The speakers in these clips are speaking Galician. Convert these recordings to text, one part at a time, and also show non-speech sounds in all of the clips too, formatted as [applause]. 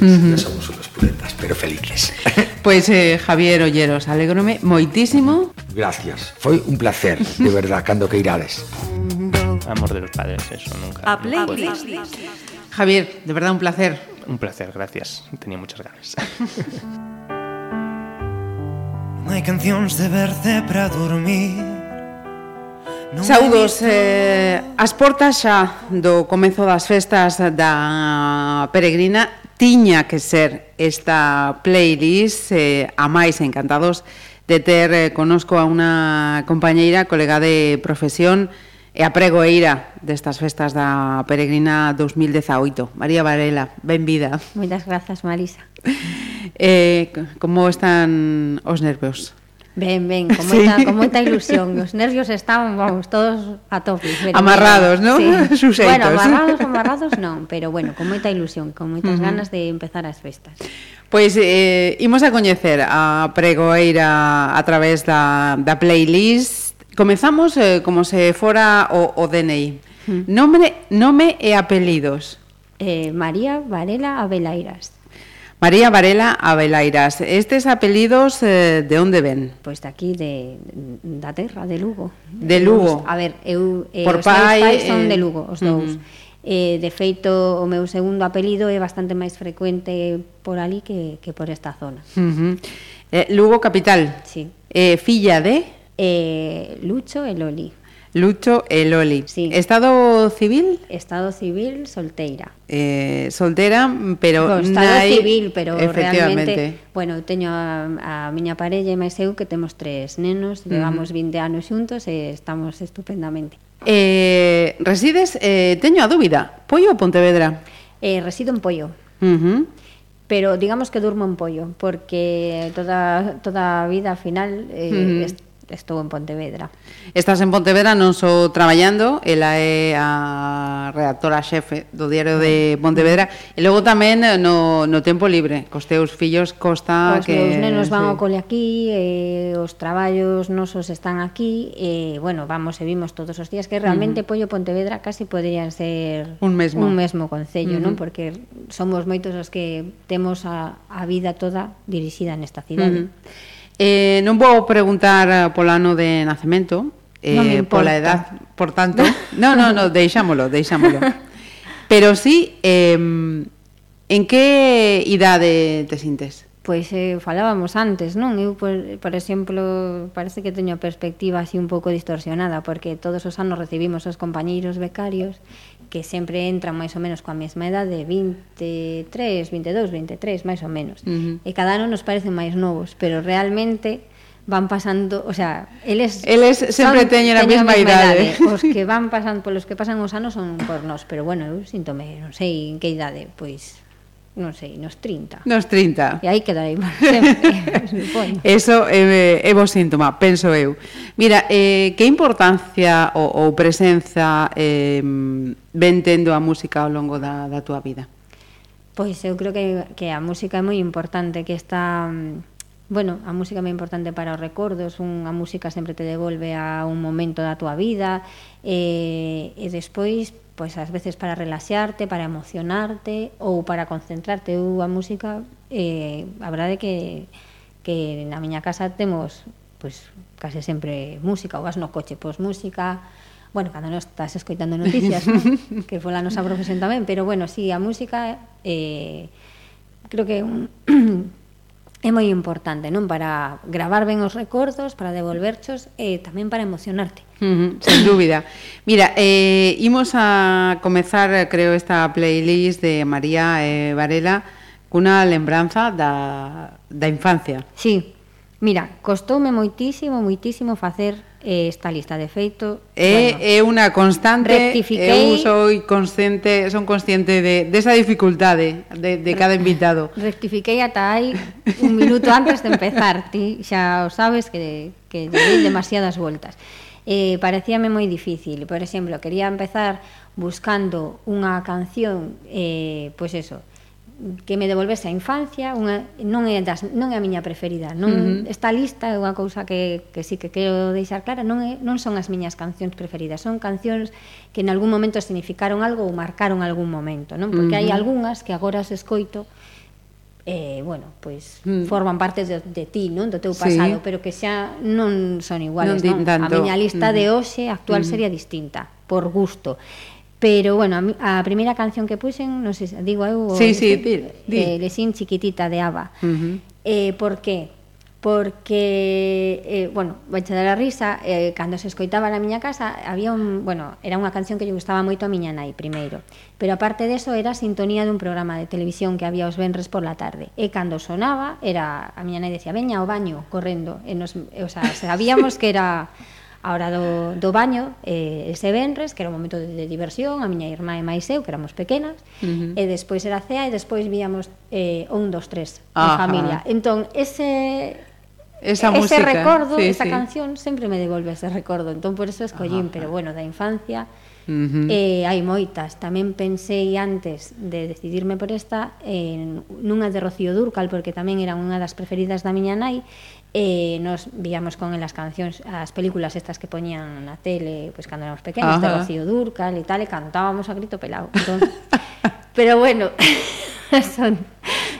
Uh -huh. Somos unos puretas, pero felices. Pois, [laughs] pues, eh, Javier Olleros, alegrome moitísimo. Gracias, foi un placer, de verdad, cando que irades. Amor de los padres, eso nunca. A playlist. Javier, de verdad un placer. Un placer, gracias. Tenía muchas ganas. [laughs] No hay cancións de verte para dormir Saudos eh, as portas xa do comezo das festas da peregrina tiña que ser esta playlist eh, a máis encantados de ter eh, conosco a unha compañeira, colega de profesión e a pregoeira destas festas da Peregrina 2018. María Varela, benvida. Moitas grazas, Marisa. Eh, como están os nervios? Ben, ben, [laughs] con moita, sí. con moita ilusión. Os nervios estaban, vamos, todos a tope. Amarrados, non? Sí. [laughs] Bueno, amarrados, amarrados non, pero bueno, con moita ilusión, con moitas uh -huh. ganas de empezar as festas. Pois eh, imos a coñecer a Pregoeira a través da, da playlist. Comezamos eh, como se fora o, o DNI. Uh -huh. Nome e apelidos. Eh, María Varela Abelairas. María Varela Abelairas, estes apelidos eh, de onde ven? Pois de aquí, de, da terra, de Lugo. De eh, Lugo? A ver, eu, eh, Por os pai, pais son eh... de Lugo, os dous. Uh -huh. Eh, de feito, o meu segundo apelido é bastante máis frecuente por ali que, que por esta zona. Uh -huh. eh, Lugo capital? Sí. Eh, filla de? Eh, Lucho e Loli. Lucho e Loli. Sí. Estado civil? Estado civil solteira. Eh, soltera, pero estado nai... civil, pero realmente, bueno, teño a, a miña parella e máis eu que temos tres nenos, uh -huh. levamos 20 anos xuntos e estamos estupendamente. Eh, resides, eh, teño a dúbida, Pollo ou Pontevedra? Eh, resido en Pollo. Uh -huh pero digamos que durmo en pollo porque toda toda a vida al final eh, estou en Pontevedra. Estás en Pontevedra, non só traballando, ela é a redactora xefe do Diario de mm. Pontevedra, e logo tamén eh, no, no tempo libre, cos teus fillos costa os que... Os meus nenos van sí. ao cole aquí, e os traballos nosos están aquí, e, bueno, vamos e vimos todos os días, que realmente uh -huh. Pollo Pontevedra casi poderían ser un mesmo, un mesmo concello, uh -huh. non? Mm-hmm. Porque somos moitos os que temos a, a vida toda dirixida nesta cidade. Uh -huh. Eh, non vou preguntar polo ano de nacemento, eh, non pola edad, por tanto. [laughs] No, no, no, deixámolo, deixámolo. [laughs] Pero sí, eh, en que idade te sintes? Pois eh, falábamos antes, non? Eu, por, por exemplo, parece que teño a perspectiva así un pouco distorsionada, porque todos os anos recibimos os compañeiros becarios que sempre entran máis ou menos coa mesma edade, 23, 22, 23, máis ou menos. Uh -huh. E cada ano nos parecen máis novos, pero realmente van pasando, o sea, eles eles sempre son, teñen a mesma, mesma idade. idade. [laughs] Os que van pasando, polos que pasan os anos son por nós, pero bueno, eu síntome, non sei en que idade, pois non sei, nos 30. Nos 30. E aí quedai sempre. [laughs] Eso é, é bo síntoma, penso eu. Mira, eh, que importancia ou, ou presenza eh, ven tendo a música ao longo da, da túa vida? Pois eu creo que, que a música é moi importante, que está... Bueno, a música é moi importante para os recordos, unha música sempre te devolve a un momento da túa vida, e, e despois pois ás veces para relaxarte, para emocionarte ou para concentrarte. Eu a música, eh, a verdade que, que na miña casa temos pois, case sempre música, ou vas no coche, pois música, bueno, cando non estás escoitando noticias, [laughs] ¿no? que foi a nosa profesión tamén, pero bueno, si sí, a música eh, creo que un, [clears throat] é moi importante, non? Para gravar ben os recordos, para devolverchos e tamén para emocionarte. Uh -huh, sen dúbida. Mira, eh, imos a comezar, creo, esta playlist de María eh, Varela cunha lembranza da, da infancia. Sí, mira, costoume moitísimo, moitísimo facer eh, esta lista de feito. É, bueno, é unha constante, eu sou consciente, son consciente de, desa esa dificultade de, de cada invitado. Rectifiquei ata aí un minuto antes de empezar, ti xa o sabes que, que dei demasiadas voltas. Eh, parecíame moi difícil, por exemplo, quería empezar buscando unha canción, eh, pois pues eso, que me devolvese a infancia, unha, non, é das, non é a miña preferida. Non, uh -huh. Esta lista é unha cousa que, que sí que quero deixar clara, non, é, non son as miñas cancións preferidas, son cancións que en algún momento significaron algo ou marcaron algún momento, non? porque uh -huh. hai algunhas que agora se escoito eh, bueno, pois pues, mm. forman parte de, de ti, non, do teu pasado, sí. pero que xa non son iguales, non? non? A miña lista mm. de hoxe actual mm. sería distinta, por gusto. Pero, bueno, a, a primeira canción que puxen, non sei, digo eu... Sí, o, sí, di, di. Eh, Lesín Chiquitita de Ava. Uh -huh. eh, por que? Porque, eh, bueno, vai che dar a risa, eh, cando se escoitaba na miña casa, había un, bueno, era unha canción que lle gustaba moito a miña nai, primeiro. Pero aparte deso, era a sintonía dun programa de televisión que había os venres por la tarde. E cando sonaba, era, a miña nai decía, veña ao baño, correndo. E nos, e, o sea, sabíamos que era a hora do, do baño eh, ese venres, que era un momento de, de diversión, a miña irmá e máis eu, que éramos pequenas, uh -huh. e despois era cea e despois víamos eh, un, dos, tres, a familia. Entón, ese... Esa ese música. recordo, sí, esa sí. canción sempre me devolve ese recordo, entón por eso escollín, Ajá. pero bueno, da infancia Uh -huh. eh, hai moitas. Tamén pensei antes de decidirme por esta en, nunha de Rocío Durcal, porque tamén era unha das preferidas da miña nai, e eh, nos víamos con as cancións, as películas estas que poñían na tele, pois pues, cando éramos pequenos, Ajá. de Rocío Durcal e tal, e cantábamos a grito pelado. Entón, [laughs] pero bueno, [laughs] son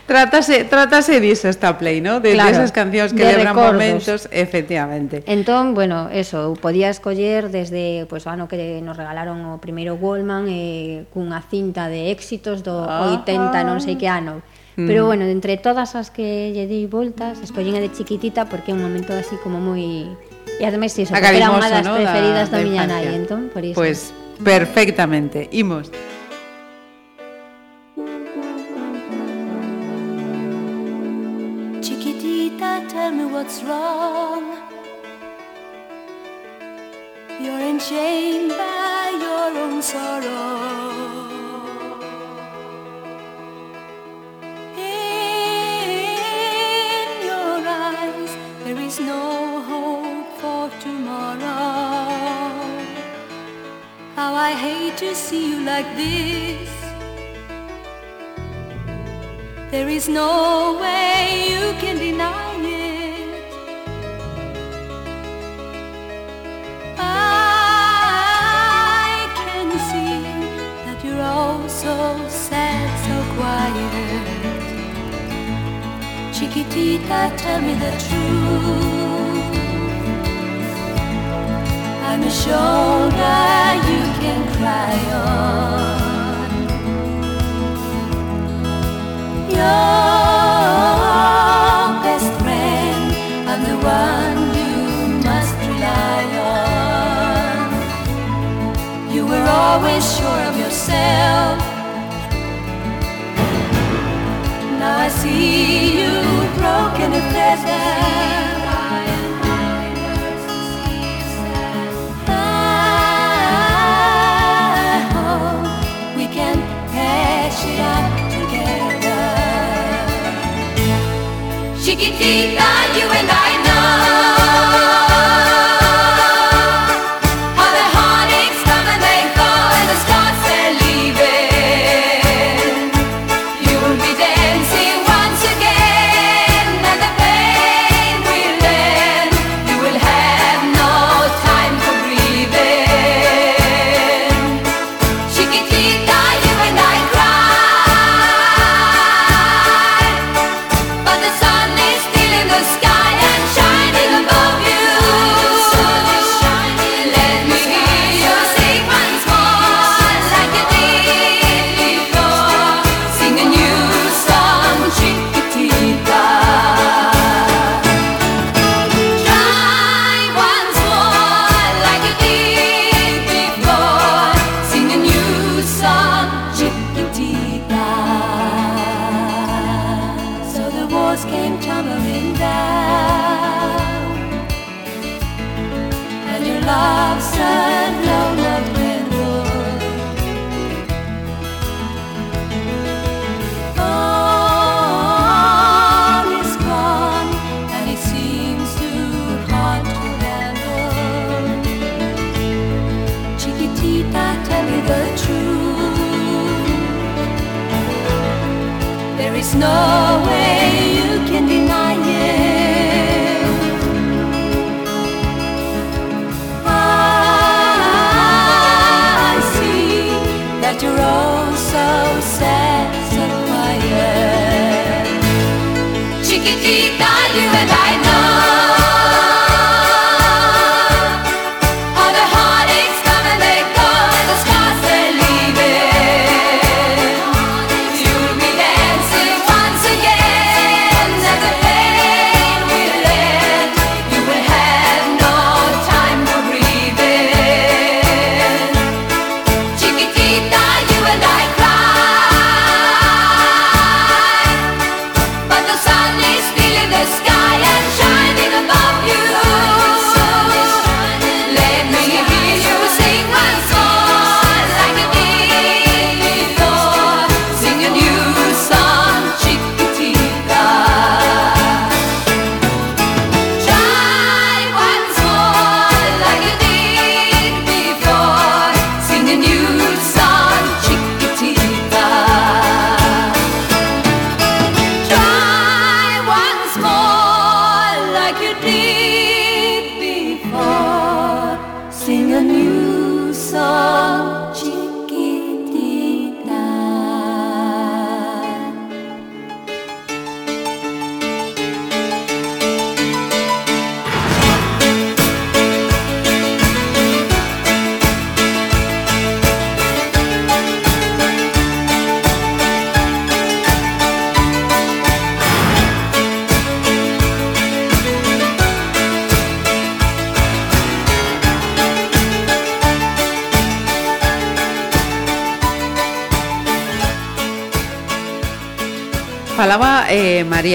Trátase, trátase diso esta play, ¿no? De, claro, de esas cancións que de lembran recordos. momentos, efectivamente. Entón, bueno, eso, eu podía escoller desde pois pues, o ano que nos regalaron o primeiro Wallman eh, cunha cinta de éxitos do Ajá. 80, non sei que ano. Mm. Pero bueno, entre todas as que lle dei voltas, escollín a de chiquitita porque é un momento así como moi E ademais iso, era unha das ¿no? preferidas da, da miña nai, entón, por iso. Pois, pues, perfectamente. Imos. Imos. What's wrong. You're enchained by your own sorrow. In your eyes, there is no hope for tomorrow. How I hate to see you like this. There is no way you can deny I can see that you're all so sad, so quiet. Chiquitita, tell me the truth. I'm a shoulder you can cry on. Your yourself. Now I see you broken and pleasant. Chiquitita, you and I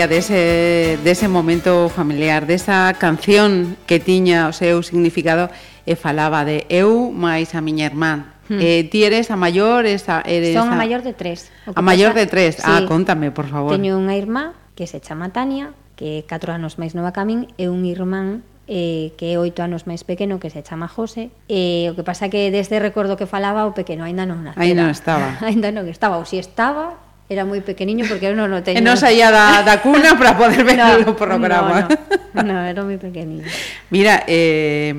memoria dese, dese momento familiar, desa canción que tiña o seu significado e falaba de eu máis a miña irmán. Hmm. Eh, ti eres a maior, esa, eres Son a, a maior de tres. O a maior de tres. Ah, sí. Ah, contame, por favor. Teño unha irmá que se chama Tania, que é 4 anos máis nova que a min, e un irmán eh, que é oito anos máis pequeno, que se chama José. Eh, o que pasa que desde recordo que falaba o pequeno aínda non nacera. Aínda non estaba. [laughs] aínda non estaba, ou si estaba, era moi pequeniño porque eu non o teño. E [laughs] non saía da, da cuna [laughs] para poder ver no, o programa. No, no, no era moi pequeniño. Mira, eh,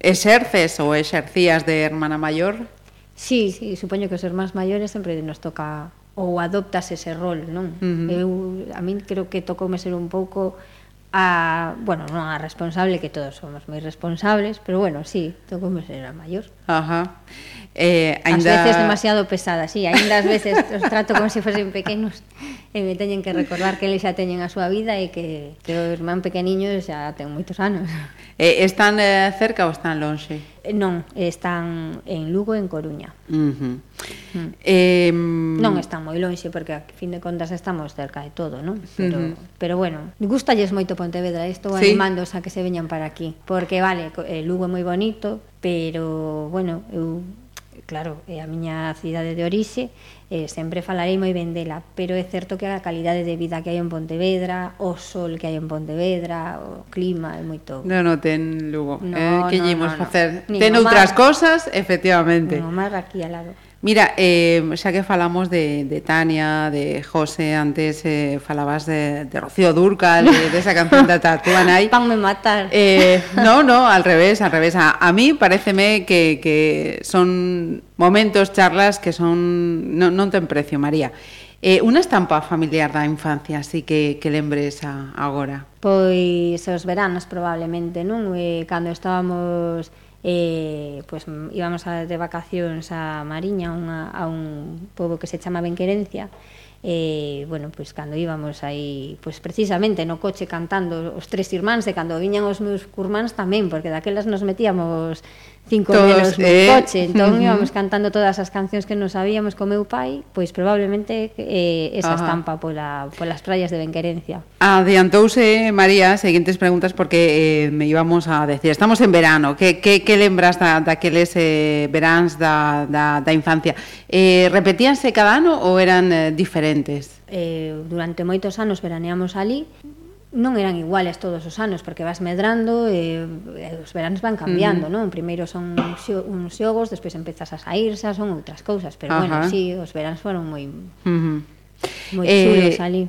exerces ou exercías de hermana maior? Sí, sí, supoño que os hermanos maiores sempre nos toca ou adoptas ese rol, non? Uh -huh. Eu a min creo que tocoume ser un pouco a, bueno, non a responsable que todos somos moi responsables, pero bueno, sí, tocoume ser a maior. Ajá. Eh, ainda... As veces demasiado pesadas, sí, ainda as veces os trato como se si fosen pequenos e me teñen que recordar que eles xa teñen a súa vida e que, que o irmán pequeniño xa ten moitos anos. Eh, están eh, cerca ou están lonxe? Eh, non, están en Lugo en Coruña. Uh -huh. mm. eh, non están moi lonxe porque a fin de contas estamos cerca de todo, non? Pero, uh -huh. pero bueno, gustalles moito Pontevedra, estou sí. a que se veñan para aquí, porque vale, eh, Lugo é moi bonito, pero bueno, eu claro, é a miña cidade de orixe, eh, sempre falarei moi ben dela, pero é certo que a calidade de vida que hai en Pontevedra, o sol que hai en Pontevedra, o clima é moito... Non, non ten Lugo, no, eh, que no, imos no, facer? No. Ten outras mar, cosas, efectivamente. No, mar aquí al lado. Mira, eh, xa que falamos de, de Tania, de José, antes eh, falabas de, de Rocío Durcal, de, de esa canción da Tatúa Nai. [laughs] Panme matar. Eh, no, no, al revés, al revés. A, a mí pareceme que, que son momentos, charlas que son no, non ten precio, María. Eh, unha estampa familiar da infancia, así que, que lembres a, agora. Pois os veranos probablemente, non? E cando estábamos eh, pues íbamos a, de vacacións a Mariña, unha, a un pobo que se chama Benquerencia, e, eh, bueno, pois pues, cando íbamos aí, pois pues, precisamente no coche cantando os tres irmáns, e cando viñan os meus curmáns tamén, porque daquelas nos metíamos cinco Todos, nenos eh... coche, entón uh -huh. íbamos cantando todas as cancións que nos sabíamos co meu pai, pois probablemente eh, esa Ajá. estampa pola, polas praias de Benquerencia. Adiantouse, María, seguintes preguntas porque eh, me íbamos a decir, estamos en verano, que, que, que lembras da, daqueles eh, veráns da, da, da infancia? Eh, repetíanse cada ano ou eran eh, diferentes? eh, durante moitos anos veraneamos ali non eran iguales todos os anos porque vas medrando e, e os veráns van cambiando, uh -huh. non? Primeiro son uns xogos, despois empezas a saírse, son outras cousas, pero bueno, si sí, os veráns foron moi uh -huh. moi eh... chulos ali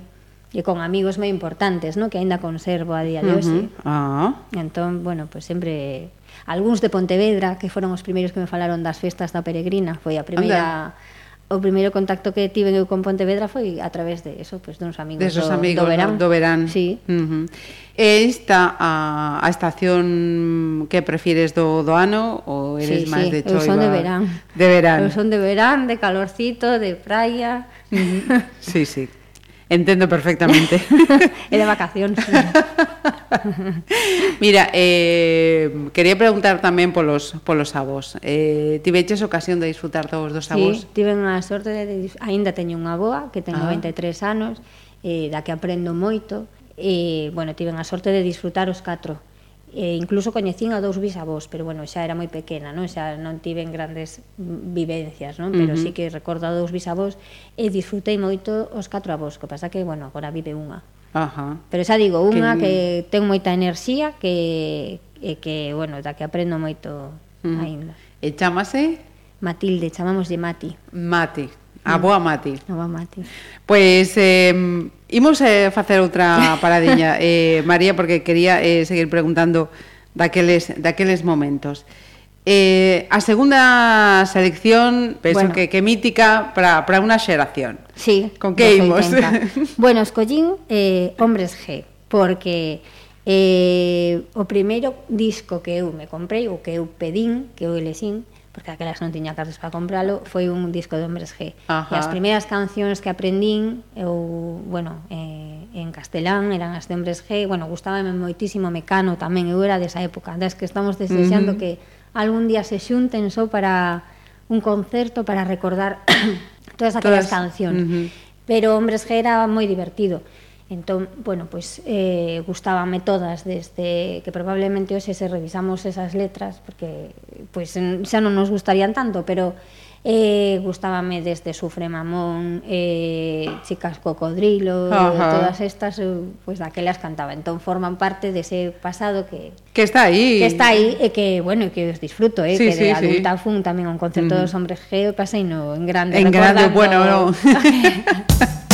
e con amigos moi importantes, no? que aínda conservo a día de hoxe. Uh -huh. ah. Entón, bueno, pois pues sempre algúns de Pontevedra que foron os primeiros que me falaron das festas da Peregrina, foi a primeira Anda o primeiro contacto que tive eu con Pontevedra foi a través de eso, pues, duns amigos, de esos do, amigos do verán. Do verán. Sí. Uh -huh. E esta a, a estación que prefires do, do ano ou eres sí, máis sí. de choiva? Eu son de verán. De verán. Eu son de verán, de calorcito, de praia. Uh -huh. sí, sí. Entendo perfectamente. [laughs] e de vacacións. [laughs] Mira, eh, quería preguntar tamén polos, polos avós. Eh, tiveches ocasión de disfrutar todos dos avós? Sí, tiven a sorte de... Ainda teño unha avoa que ten ah. 93 anos, eh, da que aprendo moito. E, eh, bueno, tiven a sorte de disfrutar os catro e incluso coñecín a dous bisavós, pero bueno, xa era moi pequena, non? Xa non tiven grandes vivencias, non? Pero uh -huh. sí que recordo a dous bisavós e disfrutei moito os catro avós, que pasa que, bueno, agora vive unha. Ajá. Pero xa digo, unha que, que ten moita enerxía que, e que, bueno, da que aprendo moito uh -huh. aínda. E chamase? Matilde, chamamos de Mati. Mati, Ah, a boa Mati. A boa Mati. Pois eh, imos eh, facer outra [laughs] paradiña, eh, María, porque quería eh, seguir preguntando daqueles, daqueles momentos. Eh, a segunda selección, penso bueno. que, que mítica para para unha xeración. Sí. Con que imos? [laughs] bueno, escollín eh, Hombres G, porque eh, o primeiro disco que eu me comprei, o que eu pedín, que eu elexín, porque aquelas non tiña cartas para compralo, foi un disco de Hombres G. Ajá. E as primeiras cancións que aprendín, eu, bueno, eh, en castelán eran as de Hombres G, bueno, gustábame moitísimo Mecano tamén, eu era desa época, das que estamos desexando uh -huh. que algún día se xunten só para un concerto para recordar [coughs] todas aquelas todas. cancións. Uh -huh. Pero Hombres G era moi divertido. Entón, bueno, pois eh, gustábame todas desde que probablemente hoxe se revisamos esas letras porque pois en- xa non nos gustarían tanto, pero eh, gustábame desde Sufre Mamón, eh, Chicas Cocodrilo, Ajá. todas estas, eu, pois daquelas cantaba. Entón forman parte dese pasado que Que está aí. que está aí e que, bueno, que os disfruto, eh, Sí, que sí, de sí. adulta fun tamén a un concerto Ujú. dos hombres G, pasei no en grande. En grande, bueno, no. [laughs] [laughs]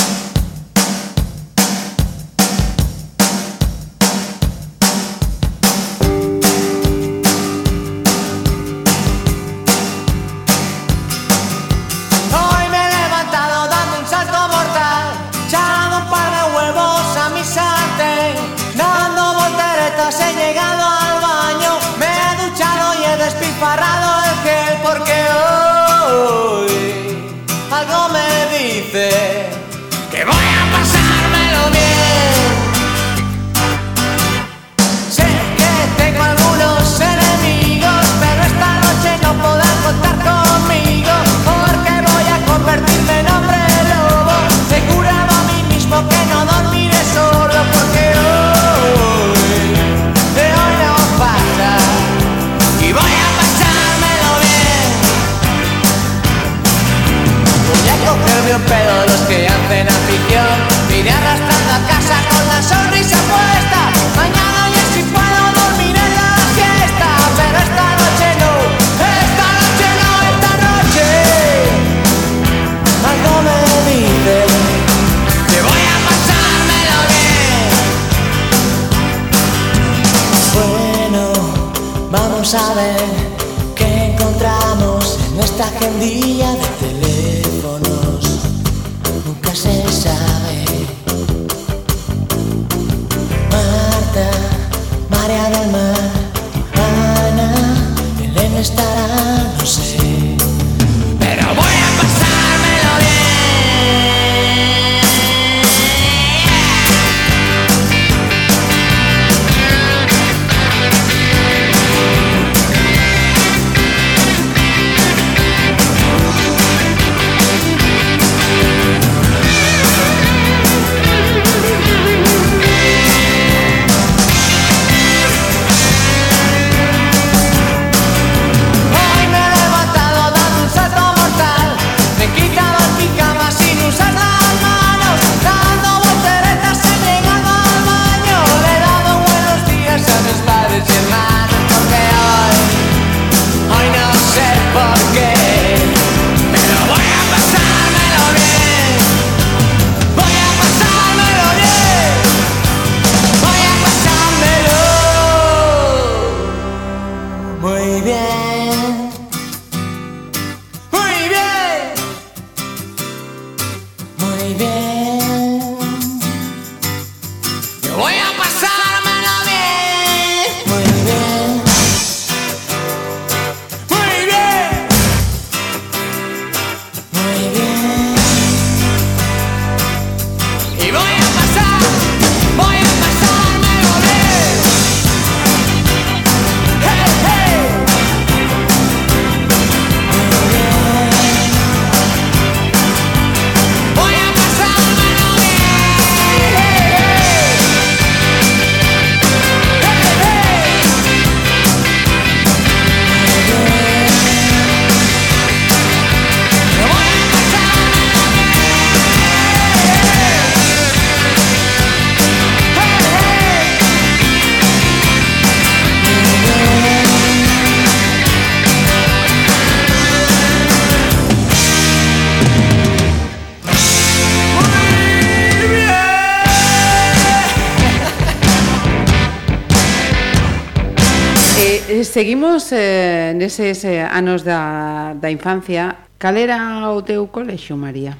E seguimos eh, neses eh, anos da, da infancia. Cal era o teu colexo, María?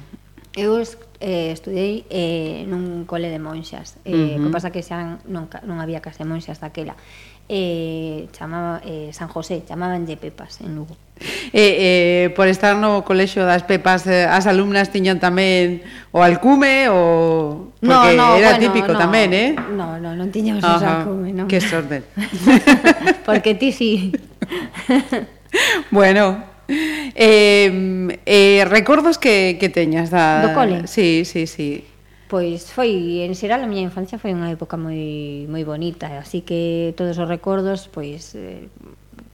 Eu es, eh, estudei eh, nun cole de monxas. Eh, uh -huh. Que pasa que xa non, non había case monxas daquela eh, chamaba, eh, San José, chamaban de Pepas en Lugo. Eh, eh, por estar no colexo das Pepas, eh, as alumnas tiñan tamén o alcume o porque no, no, era bueno, típico no, tamén, eh? No, no, non tiñamos o alcume, non. Que sorte. [laughs] porque ti si. Sí. [laughs] bueno, Eh, eh, recordos que, que teñas da... Do cole? Sí, sí, sí Pois foi, en xeral, a miña infancia foi unha época moi, moi bonita, así que todos os recordos, pois, eh,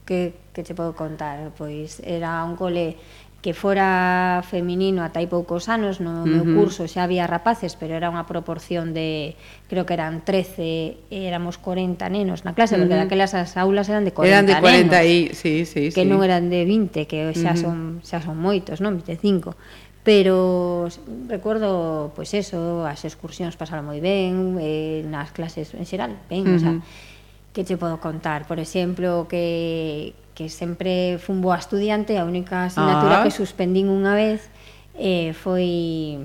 que, que che podo contar? Pois era un cole que fora feminino ata hai poucos anos, no uh -huh. meu curso xa había rapaces, pero era unha proporción de, creo que eran 13, éramos 40 nenos na clase, uh -huh. porque daquelas as aulas eran de 40 Eran de 40 nenos, e, sí, sí, que sí. non eran de 20, que xa uh -huh. son xa son moitos, non? 25 pero recuerdo pois pues eso, as excursións pasaron moi ben, eh, nas clases en xeral, ben, uh -huh. o sea, que che podo contar, por exemplo, que que sempre fun boa estudiante, a única asignatura ah. que suspendín unha vez eh, foi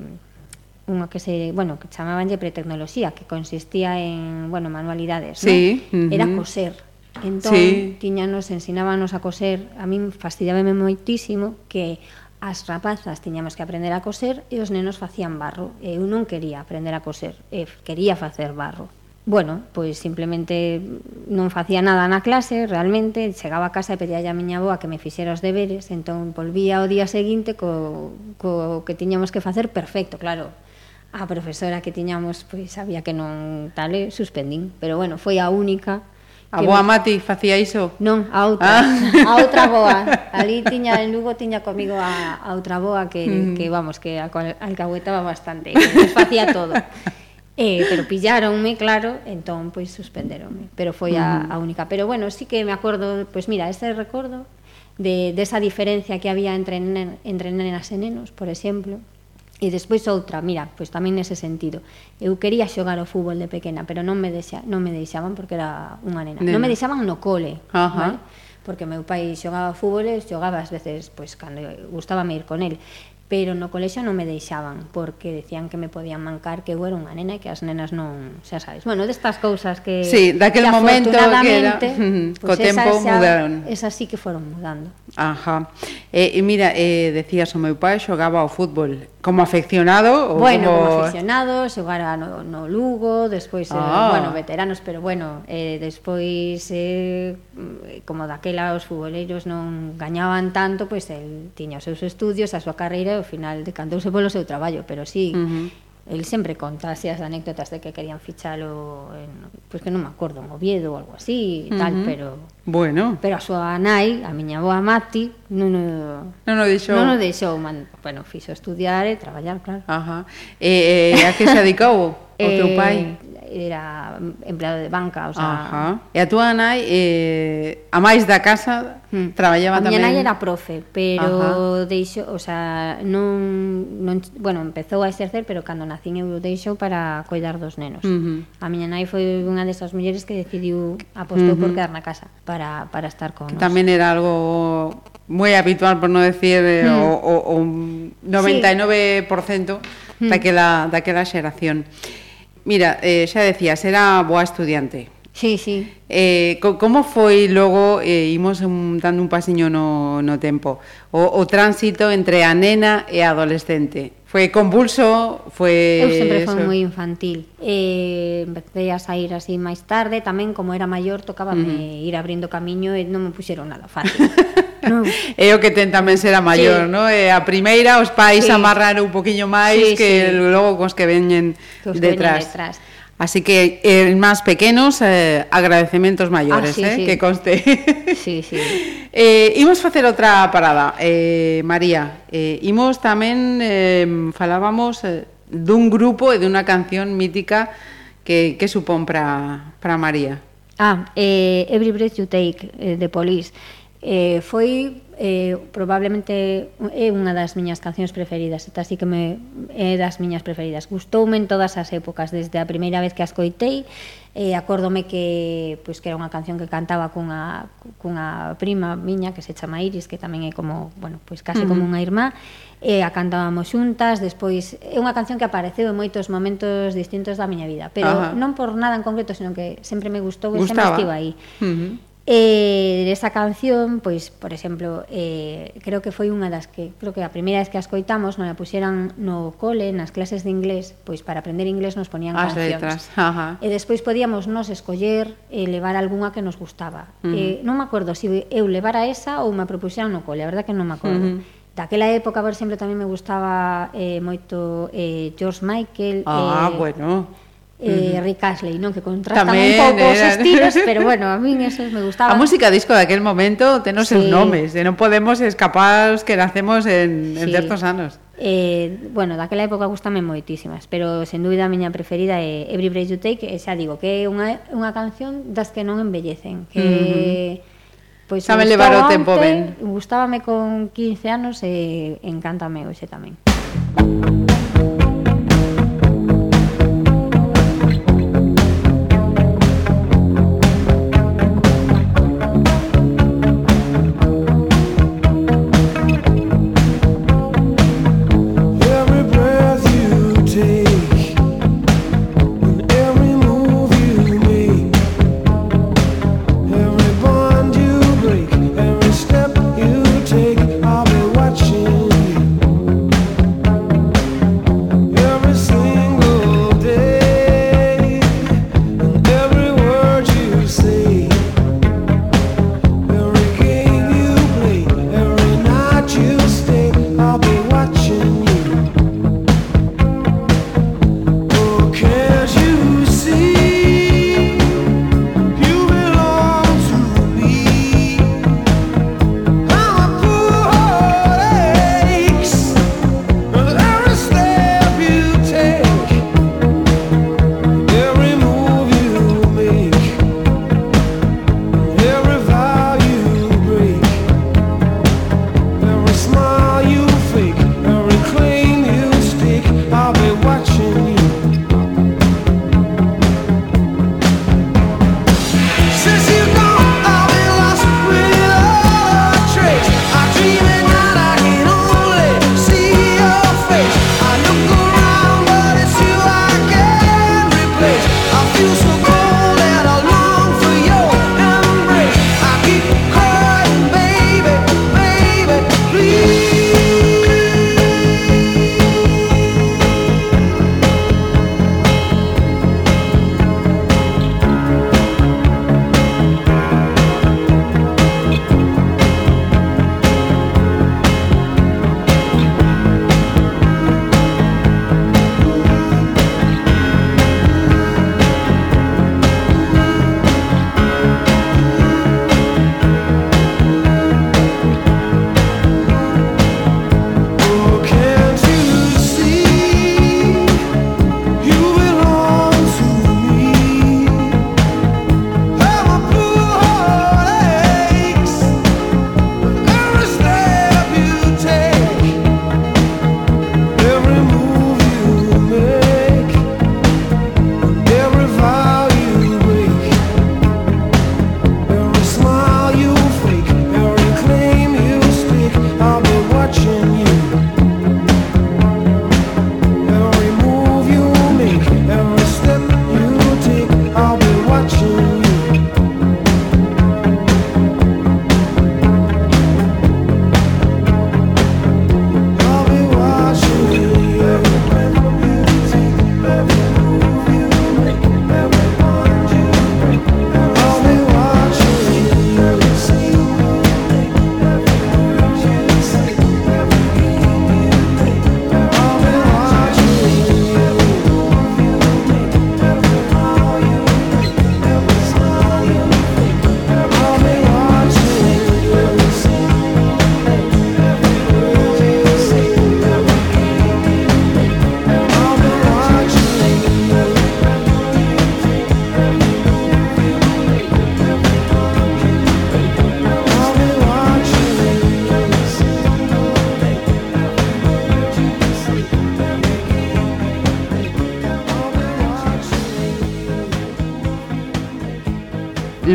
unha que se, bueno, que chamaban de pretecnoloxía, que consistía en, bueno, manualidades, sí, non? Uh -huh. Era coser. Entón, sí. tiñanos, ensinábanos a coser, a min fastidiábame moitísimo que as rapazas tiñamos que aprender a coser e os nenos facían barro. E eu non quería aprender a coser, e quería facer barro. Bueno, pois simplemente non facía nada na clase, realmente, chegaba a casa e pedía a miña avoa que me fixera os deberes, entón volvía o día seguinte co, co que tiñamos que facer perfecto, claro. A profesora que tiñamos, pois sabía que non tal, eh, suspendín, pero bueno, foi a única A boa me... Mati facía iso? Non, a outra, ah. [laughs] a outra boa. Ali tiña en Lugo tiña comigo a, a outra boa que, mm. que vamos, que a, alcahuetaba bastante, nos facía todo. Eh, pero pillaronme, claro, entón pois suspenderonme, pero foi a, mm. a única. Pero bueno, sí que me acordo, pois mira, ese recordo de desa de diferencia que había entre nen, entre nenas e nenos, por exemplo, E despois outra, mira, pois tamén nese sentido. Eu quería xogar ao fútbol de pequena, pero non me deixa, non me deixaban porque era unha nena. nena. Non me deixaban no cole, Ajá. vale? Porque meu pai xogaba fútbol e xogaba ás veces, pois cando gustábame ir con el pero no colexo non me deixaban porque decían que me podían mancar que eu era unha nena e que as nenas non, xa sabes. Bueno, destas cousas que Sí, daquel que momento que era [laughs] pues co tempo esa, mudaron. Esas sí que foron mudando. Ajá. E, eh, mira, eh, decías o meu pai xogaba ao fútbol como aficionado ou Bueno, como, como aficionado, xogara no, no Lugo, despois oh. eh, ah. bueno, veteranos, pero bueno, eh, despois eh, como daquela os futboleiros non gañaban tanto, pois pues, el tiña os seus estudios, a súa carreira e ao final decantouse polo seu traballo, pero sí, uh -huh. El sempre conta así as anécdotas de que querían fichalo en, pois pues que non me acordo, en Oviedo ou algo así, uh -huh. tal, pero Bueno. Pero a súa nai, a miña boa Mati, non o, non o deixou. Non o deixou, man, bueno, fixo estudiar e traballar, claro. Ajá. Eh, eh, a que se dedicou [laughs] o teu eh, pai? era empleado de banca, o sea... Ajá. E a túa nai, eh, a máis da casa, hmm. traballaba a tamén... A miña nai era profe, pero Ajá. deixo, o sea, non, non... Bueno, empezou a exercer, pero cando nacín eu deixou para coidar dos nenos. Uh -huh. A miña nai foi unha desas mulleres que decidiu, apostou uh -huh. por quedar na casa para, para estar con que nos. Tamén era algo moi habitual, por non decir, eh, hmm. o, o, o 99% sí. Hmm. daquela, daquela xeración. Mira, eh, xa decías, era boa estudiante. Sí, sí. Eh, co, como foi logo, eh, imos un, dando un pasiño no, no tempo, o, o tránsito entre a nena e a adolescente? Foi convulso, foi... Eu sempre eso. foi moi infantil. Eh, empecé a sair así máis tarde, tamén como era maior tocaba uh -huh. ir abrindo camiño e non me puxeron nada fácil. [laughs] no. É o que ten tamén ser a maior, sí. no? E a primeira os pais sí. amarran un poquinho máis sí, que sí. logo cos que veñen que os detrás. Que veñen detrás. Así que, eh, máis pequenos, eh, agradecementos maiores, Ah, sí, eh, sí. que conste. [laughs] Sí, sí. eh, imos facer outra parada, eh, María. Eh, imos tamén, eh, falábamos eh, dun grupo e dunha canción mítica que, que supón para para María. Ah, eh, Every Breath You Take, eh, de Police. Eh, foi eh, probablemente é unha das miñas cancións preferidas, esta sí que me é das miñas preferidas. Gustoume en todas as épocas, desde a primeira vez que a escoitei, eh, acórdome que pois que era unha canción que cantaba cunha cunha prima miña que se chama Iris, que tamén é como, bueno, pois case uh -huh. como unha irmá, e eh, a cantábamos xuntas, despois é unha canción que apareceu en moitos momentos distintos da miña vida, pero Ajá. non por nada en concreto, senón que sempre me gustou e sempre estivo aí. Uh -huh. Eh, esa canción, pois, por exemplo, eh, creo que foi unha das que, creo que a primeira vez que as coitamos, non a puxeran no cole, nas clases de inglés, pois para aprender inglés nos ponían as cancións. Letras. Ajá. E despois podíamos nos escoller e eh, levar algunha que nos gustaba. Mm. Eh, non me acordo se si eu levara esa ou me propuxeran no cole, a verdade que non me acordo. Mm. Daquela época, por exemplo, tamén me gustaba eh, moito eh, George Michael. Ah, eh, bueno eh, Rick Astley, non? Que contrastan Tamén, un pouco eran... os estilos, pero [laughs] bueno, a min esos me gustaban. A música disco daquel momento ten os sí. nomes, e non podemos escapar os que nacemos en, sí. en certos anos. Eh, bueno, daquela época gustame moitísimas, pero sen dúbida a miña preferida é Every Breath You Take, e xa digo que é unha, unha canción das que non envellecen, que... Uh -huh. Pois Saben levar o tempo ben. Gustábame con 15 anos e encántame ese tamén. Música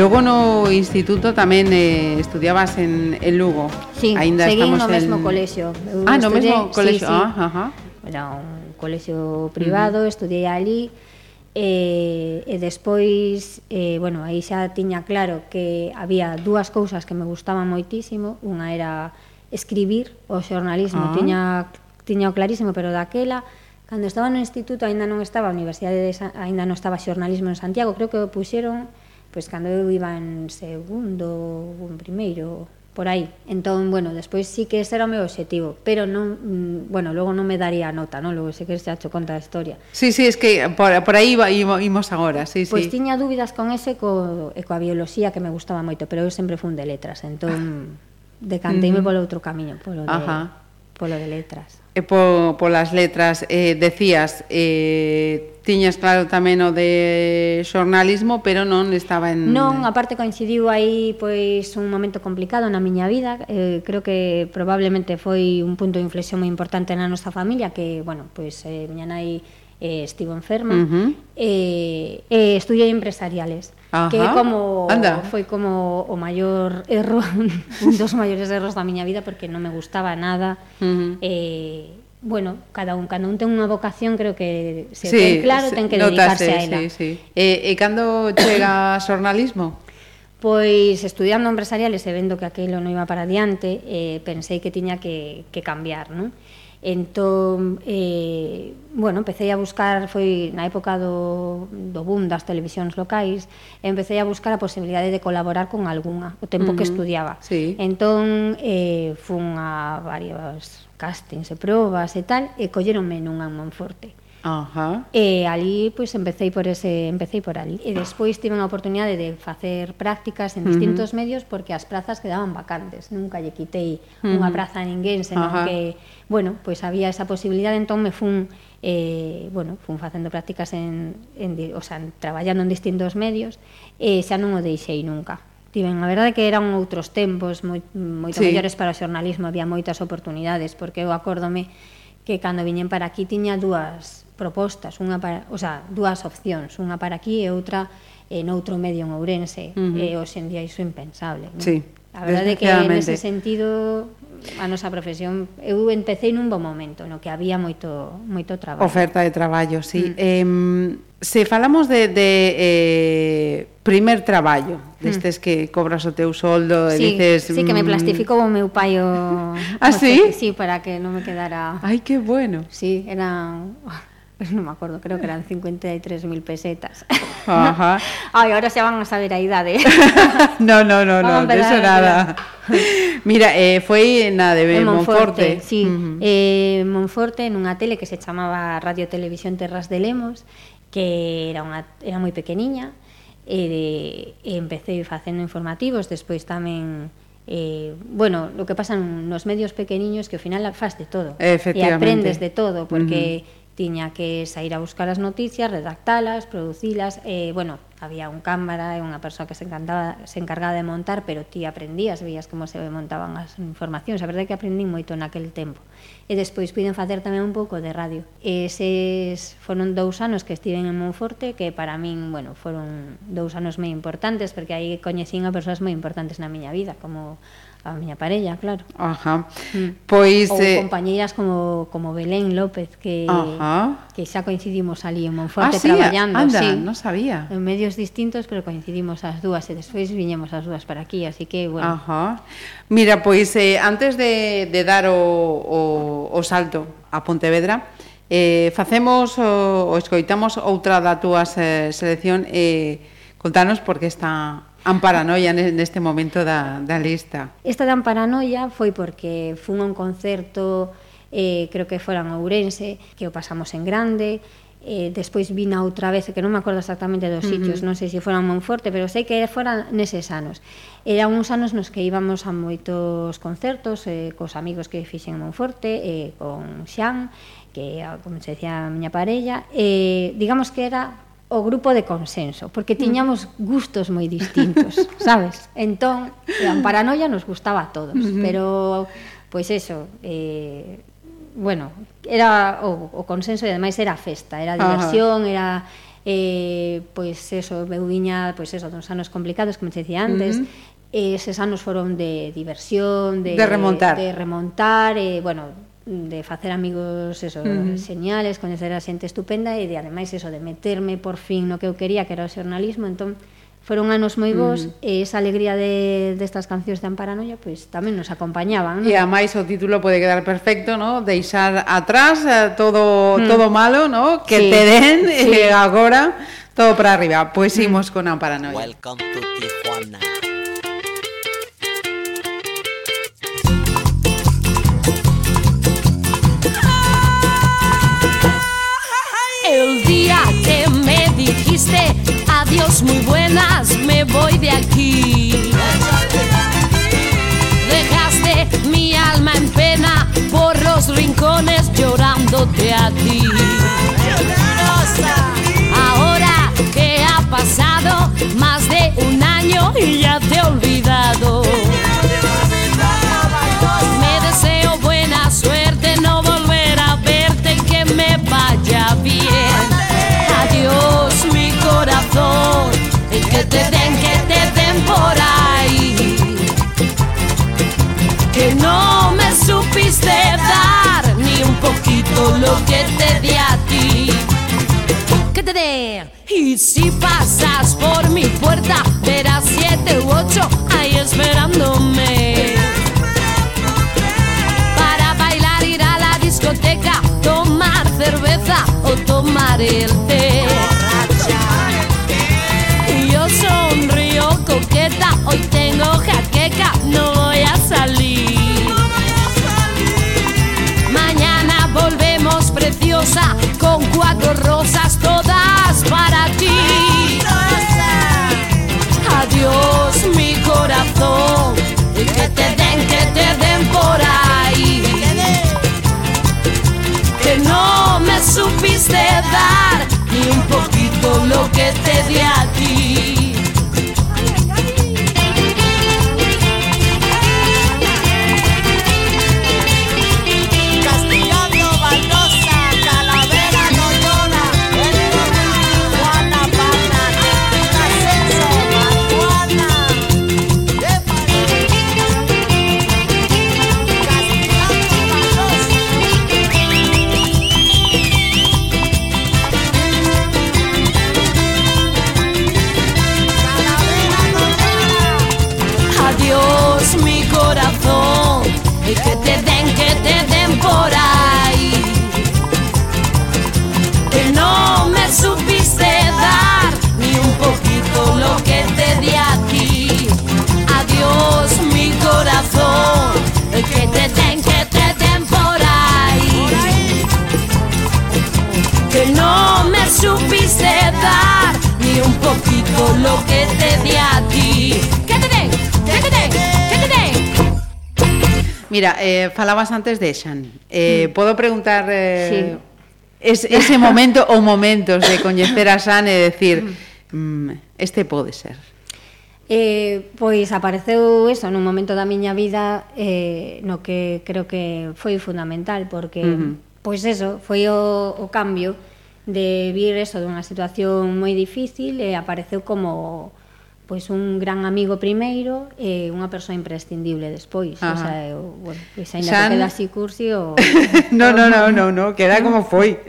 Logo no instituto tamén eh, estudiabas en, en Lugo. Sí, Ainda seguí no mesmo en... colexio. Eu ah, no mesmo colexio. Sí, sí. Ah, ajá. Era un colexio privado, uh -huh. estudiei ali e, eh, e despois, eh, bueno, aí xa tiña claro que había dúas cousas que me gustaban moitísimo. Unha era escribir o xornalismo, ah. tiña, tiña o clarísimo, pero daquela... Cando estaba no instituto aínda non estaba a Universidade de aínda non estaba xornalismo en Santiago, creo que o puxeron pois cando eu iba en segundo ou en primeiro, por aí. Entón, bueno, despois sí que ese era o meu objetivo, pero non, mm, bueno, logo non me daría nota, non? Logo sei que se hacho conta a historia. Sí, sí, es que por, por aí iba, imos agora, sí, pois sí. Pois tiña dúbidas con ese co, e coa bioloxía que me gustaba moito, pero eu sempre fun de letras, entón ah. decanteime uh -huh. polo outro camiño, polo de, Ajá. polo de letras e po, polas letras eh, decías eh, tiñas claro tamén o de xornalismo pero non estaba en... Non, aparte coincidiu aí pois un momento complicado na miña vida. Eh, creo que probablemente foi un punto de inflexión moi importante na nosa familia que, bueno, pois eh, miña nai eh, estivo enferma, uh -huh. eh, eh, estudiei empresariales. Ajá. que como Anda. foi como o maior erro, un [laughs] dos maiores erros da miña vida porque non me gustaba nada. Uh -huh. Eh, bueno, cada un cando un ten unha vocación, creo que se sí, ten claro, ten que dedicarse notase, a ela. Sí, sí. E, e cando chega [coughs] xornalismo? Pois estudiando empresariales e vendo que aquilo non iba para diante, eh, pensei que tiña que, que cambiar, non? Entón, eh, bueno, empecé a buscar, foi na época do, do boom das televisións locais, empecé a buscar a posibilidade de colaborar con algunha, o tempo uh -huh. que estudiaba. Sí. Entón, eh, fun a varios castings e probas e tal, e colleronme nunha en Monforte. Uh Ajá. E ali pois empecé por ese empecé por ali. E despois tive unha oportunidade de facer prácticas en distintos uh -huh. medios porque as prazas quedaban vacantes. Nunca lle quitei uh -huh. unha praza a ninguén, senón Ajá. que bueno, pois había esa posibilidade, entón me fun eh, bueno, fun facendo prácticas en, en o sea, traballando en distintos medios e xa non o deixei nunca. Tiven, a verdade que eran outros tempos moi, moito sí. mellores para o xornalismo, había moitas oportunidades, porque eu acórdome que cando viñen para aquí tiña dúas propostas, unha para, o sea, dúas opcións, unha para aquí e outra eh, en outro medio en Ourense. Uh eh, -huh. E hoxe en día iso é impensable. Non? Sí, A verdade é que nese sentido a nosa profesión eu empecé nun bo momento no que había moito moito traballo. Oferta de traballo, sí. Mm. Eh, se falamos de, de eh, primer traballo, mm. destes que cobras o teu soldo e sí, dices... Sí, que me mm, plastificou o meu pai o... [laughs] Ah, o sí? Sí, para que non me quedara... Ai, que bueno. Sí, era pues non me acordo, creo que eran 53.000 pesetas. Ajá. [laughs] Ai, ahora xa van a saber a idade. [laughs] no, no, no, no, de eso nada. Mira, [laughs] eh, foi na de en Monforte. sí. Ujú. Eh, en Monforte, nunha tele que se chamaba Radio Televisión Terras de Lemos, que era unha era moi pequeniña, e, de, e empecé facendo informativos, despois tamén eh, bueno, lo que pasa nos medios pequeniños que ao final faz de todo e aprendes de todo porque tiña que sair a buscar as noticias, redactalas, producilas, eh, bueno, había un cámara e unha persoa que se, encantaba, se encargaba de montar, pero ti aprendías, veías como se montaban as informacións, a verdade é que aprendín moito naquel tempo. E despois piden facer tamén un pouco de radio. E eses foron dous anos que estiven en Monforte, que para min, bueno, foron dous anos moi importantes, porque aí coñecín a persoas moi importantes na miña vida, como a miña parella, claro. Ajá. Mm. Pois ou eh... compañeiras como como Belén López que Ajá. que xa coincidimos ali en Monforte ah, sí? traballando, Anda, sí. non sabía. En medios distintos, pero coincidimos as dúas e despois viñemos as dúas para aquí, así que bueno. Ajá. Mira, pois eh, antes de de dar o o o salto a Pontevedra, eh facemos o, o escoitamos outra da túa eh, selección eh contanos por que está Amparanoia neste momento da, da lista. Esta de Amparanoia foi porque fun a un concerto, eh, creo que fora en Ourense, que o pasamos en grande, eh, despois vina outra vez, que non me acordo exactamente dos sitios, uh -huh. non sei se foran Monforte, pero sei que fora neses anos. Eran uns anos nos que íbamos a moitos concertos, eh, cos amigos que fixen en Monforte, eh, con Xan, que, como se decía, a miña parella, eh, digamos que era o grupo de consenso, porque tiñamos gustos moi distintos, [laughs] sabes? Entón, [laughs] a paranoia nos gustaba a todos, pero pois eso, eh bueno, era o, o consenso e ademais era festa, era diversión, Ajá. era eh pois eso, eu viña, pois eso, dos anos complicados, como te dicía antes, uh -huh. eses anos foron de diversión, de de remontar, de remontar, eh bueno, de facer amigos, eso, uh señales, coñecer a xente estupenda e de ademais eso de meterme por fin no que eu quería, que era o xornalismo, entón foron anos moi bons mm. e esa alegría de destas de cancións de Amparanoia pois pues, tamén nos acompañaban, non? E a máis o título pode quedar perfecto, ¿no? Deixar atrás eh, todo mm. todo malo, ¿no? Que sí. te den sí. e agora todo para arriba. Pois pues, mm. imos con Amparanoia. Welcome to Tijuana. Adiós muy buenas, me voy de aquí. Dejaste mi alma en pena por los rincones llorándote a ti. Ahora que ha pasado más de un año y ya que te den, que te den por ahí. Que no me supiste dar ni un poquito lo que te di a ti. Que te den. Y si pasas por mi puerta, verás siete u ocho supiste dar ni un poquito lo que te di a ti. Mira, eh, falabas antes de Xan. Eh, mm. Podo preguntar eh, sí. es, ese [laughs] momento ou momentos de coñecer a Xan e decir hmm. mm, este pode ser. Eh, pois apareceu eso nun momento da miña vida eh, no que creo que foi fundamental porque uh pois eso, foi o, o cambio de vir eso dunha situación moi difícil e apareceu como pois un gran amigo primeiro e unha persoa imprescindible despois, Ajá. o sea, eu, bueno, pois aínda Xan... que queda así cursi o [laughs] No, no, no, no, no, queda como foi.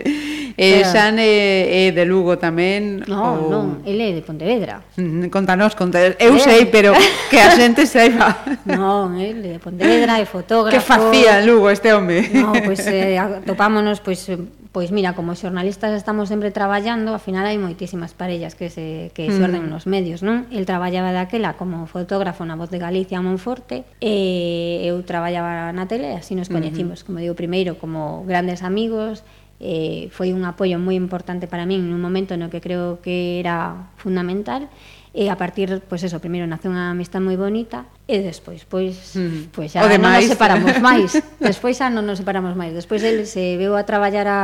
Eh, Pero... Xan é, eh, é eh, de Lugo tamén No, ou... non, ele é de Pontevedra mm, Contanos, contanos Eu eh. sei, pero que a xente [laughs] saiba Non, ele é de Pontevedra, é fotógrafo Que facía en Lugo este home? No, pois pues, eh, topámonos pois, pues, Pois mira, como xornalistas estamos sempre traballando, ao final hai moitísimas parellas que se, que se mm. orden nos medios, non? El traballaba daquela como fotógrafo na Voz de Galicia a Monforte, e eu traballaba na tele, así nos coñecimos, uh -huh. como digo, primeiro como grandes amigos, eh, foi un apoio moi importante para min nun momento no que creo que era fundamental, e e a partir, pois eso, primeiro nace unha amistad moi bonita e despois, pois, mm. pois xa non nos separamos [laughs] máis. despois xa non nos separamos máis. Despois el se veu a traballar a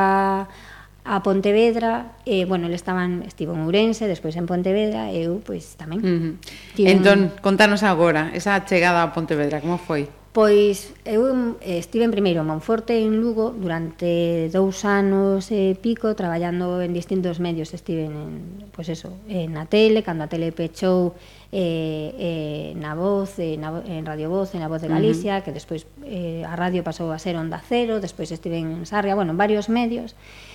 a Pontevedra, e, bueno, ele estaba en, estivo en Ourense, despois en Pontevedra, e eu, pois, tamén. Mm-hmm. Uh. Tiven... Entón, contanos agora, esa chegada a Pontevedra, como foi? Pois eu eh, estive en primeiro en Monforte en Lugo durante dous anos e pico traballando en distintos medios, estive en, pois eso, en na tele, cando a tele pechou eh, eh, na voz, eh, na, en Radio Voz, en a Voz de Galicia, uh -huh. que despois eh, a radio pasou a ser Onda Cero, despois estive en Sarria, bueno, en varios medios, e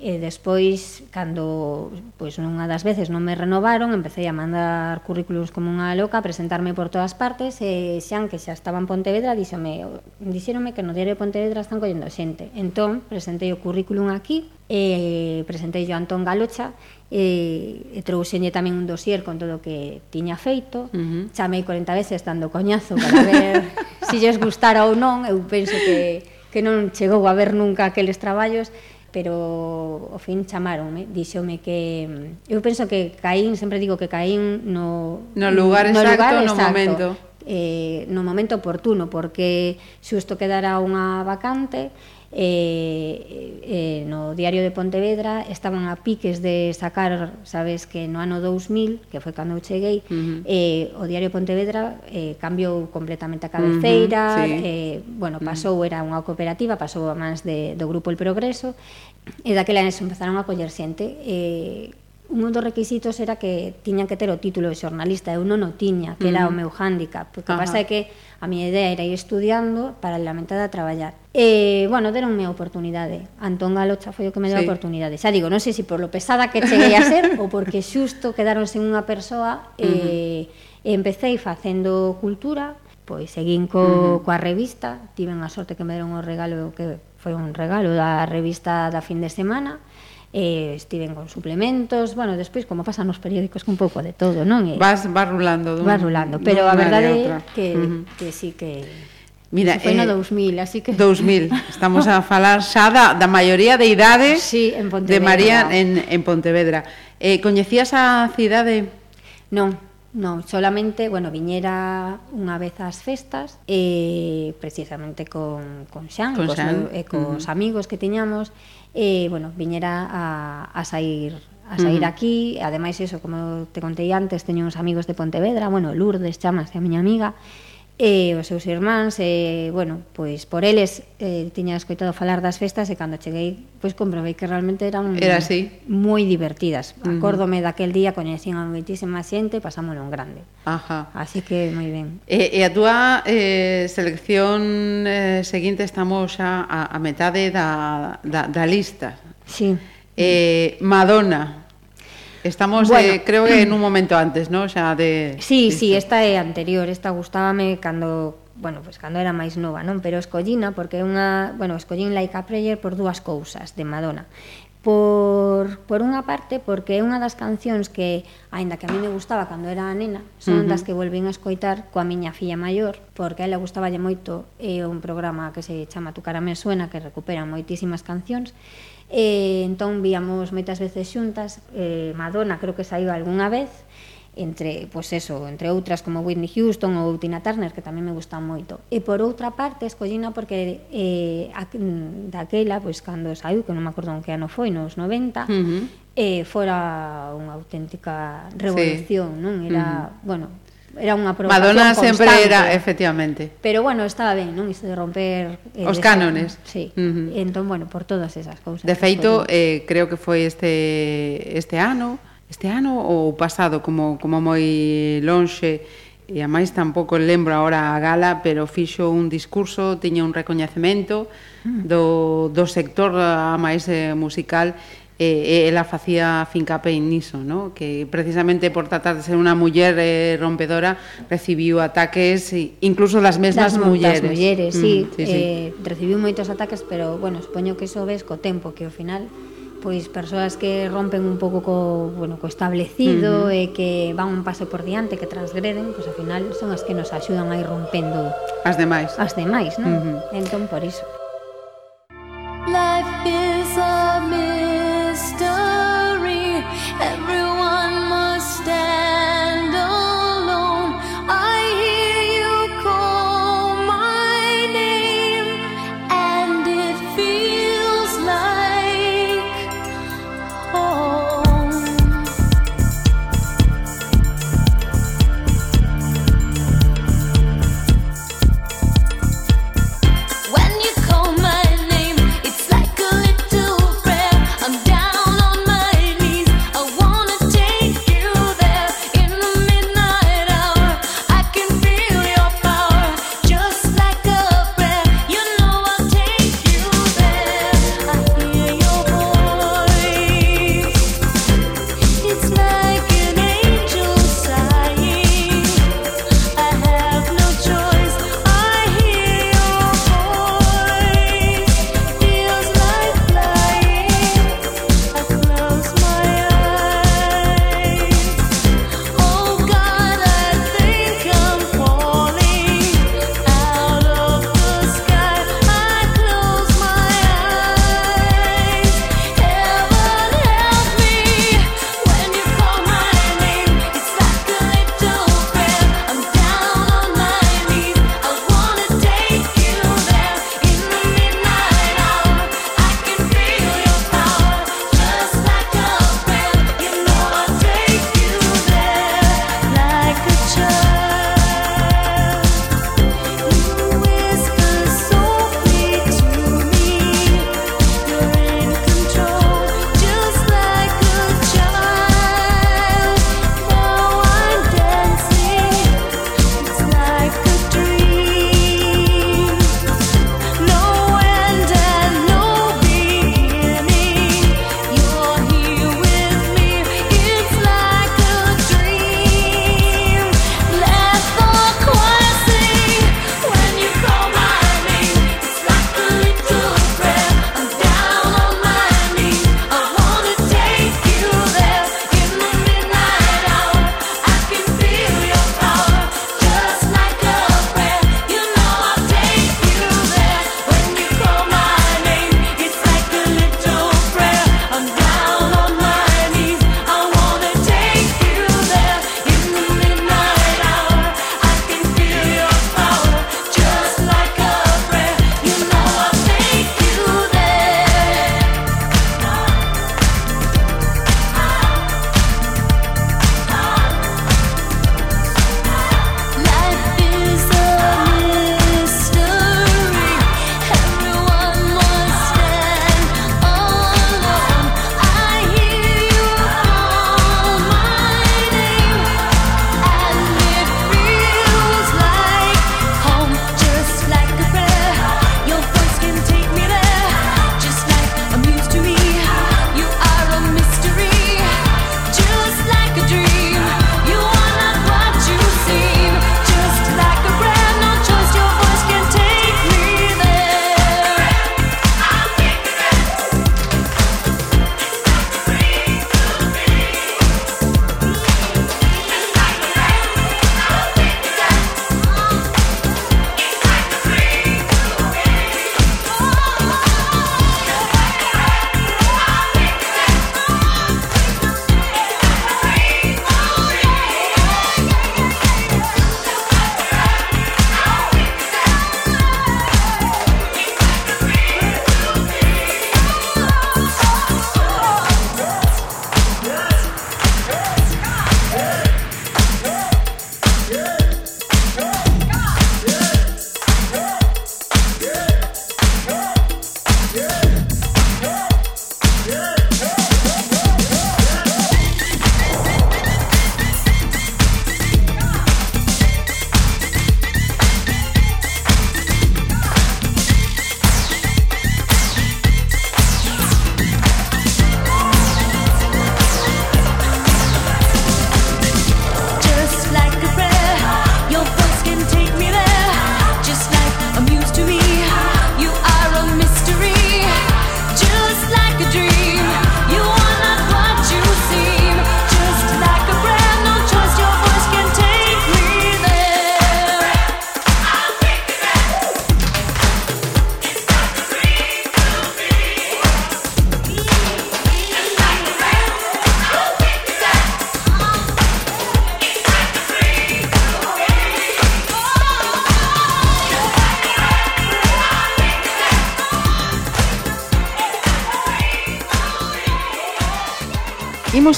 E despois, cando pois nunha das veces non me renovaron, empecé a mandar currículos como unha loca, a presentarme por todas partes, e xan que xa estaba en Pontevedra, díxome, dixéronme que no diario de Pontevedra están collendo xente. Entón, presentei o currículum aquí, e presentei a Antón Galocha, e, e trouxenlle tamén un dosier con todo o que tiña feito, uh -huh. chamei 40 veces dando coñazo para ver se [laughs] si lles gustara ou non, eu penso que, que non chegou a ver nunca aqueles traballos, pero ao fin chamaronme, dixome que eu penso que caín, sempre digo que caín no no lugar exacto, no, exacto, momento. Eh, no momento oportuno, porque xusto quedara unha vacante eh, eh, no Diario de Pontevedra estaban a piques de sacar, sabes que no ano 2000, que foi cando eu cheguei, uh -huh. eh, o Diario de Pontevedra eh, cambiou completamente a cabeceira, uh -huh, sí. eh, bueno, pasou, uh -huh. era unha cooperativa, pasou a mans de, do Grupo El Progreso, e daquela eso empezaron a coller xente eh, un dos requisitos era que tiñan que ter o título de xornalista, eu non o tiña, que uh -huh. era o meu hándicap, porque pasa é que a miña idea era ir estudiando para a lamentada traballar. E, bueno, deronme a oportunidade. Antón Galocha foi o que me deu sí. a oportunidade. Xa digo, non sei se por lo pesada que cheguei a ser ou porque xusto quedaronse unha persoa uh -huh. e, e facendo cultura, pois seguín co, uh -huh. coa revista, tiven a sorte que me deron o regalo que foi un regalo da revista da fin de semana, eh, estiven con suplementos, bueno, despois como pasan nos periódicos que un pouco de todo, non? E, vas, vas rulando. Dun, vas rulando, pero a verdade é que, uh -huh. que sí que... Mira, foi no eh, 2000, así que 2000. Estamos a falar xa da, da maioría de idade sí, en Pontevedra. de María en, en Pontevedra. Eh, coñecías a cidade? Non, non, solamente, bueno, viñera unha vez ás festas eh, precisamente con, con Xan, con Xan. Cos, eh, cos uh -huh. amigos que tiñamos e, bueno, viñera a, a sair a sair uh -huh. aquí, ademais iso, como te contei antes, teño uns amigos de Pontevedra, bueno, Lourdes chamase a miña amiga, e os seus irmáns e, bueno, pois por eles eh, tiña escoitado falar das festas e cando cheguei, pois comprobei que realmente eran Era así. moi divertidas. Uh -huh. Acórdome daquel día, coñecín a moitísima xente, pasámolo en grande. Ajá. Así que moi ben. E, e a túa eh, selección eh, seguinte estamos xa a, a metade da, da, da lista. Sí. Eh, Madonna, Estamos, bueno, eh, creo que en un [clears throat] momento antes, ¿no? Xa de Sí, isto. sí, esta é anterior, esta gustábame cando, bueno, pues cando era máis nova, non? Pero escollina porque é unha, bueno, escollín Like a Prayer por dúas cousas de Madonna. Por, por unha parte, porque é unha das cancións que, aínda que a mí me gustaba cando era nena, son uh -huh. das que volvín a escoitar coa miña filla maior, porque a ela gustaballe moito é un programa que se chama Tu cara me suena, que recupera moitísimas cancións, E, entón víamos moitas veces xuntas, eh, Madonna creo que saiu algunha vez, entre, pois eso, entre outras como Whitney Houston ou Tina Turner, que tamén me gustan moito. E por outra parte, escollina porque eh, a, daquela, pois cando saiu, que non me acordo en que ano foi, nos 90, uh -huh. eh, fora unha auténtica revolución, sí. non? Era, uh -huh. bueno, era unha provocación Madonna sempre constante. era, efectivamente. Pero bueno, estaba ben, non? Isto de romper... Eh, Os de cánones. Ser, sí. Uh -huh. Entón, bueno, por todas esas cousas. De feito, eh, creo que foi este, este ano, este ano ou pasado, como, como moi lonxe, e a máis tampouco lembro agora a gala, pero fixo un discurso, tiña un recoñecemento mm. do, do sector a máis eh, musical eh, eh ela facía fincape en niso, ¿no? que precisamente por tratar de ser unha muller eh, rompedora recibiu ataques incluso das mesmas das, mulleres. Das mulleres, mm, sí, sí, sí. Eh, recibiu moitos ataques, pero bueno, supoño que iso ves co tempo, que ao final pois persoas que rompen un pouco co, bueno, co establecido uh eh, -huh. e que van un paso por diante, que transgreden, pois ao final son as que nos axudan a ir rompendo as demais. As demais, non? Uh -huh. Entón por iso.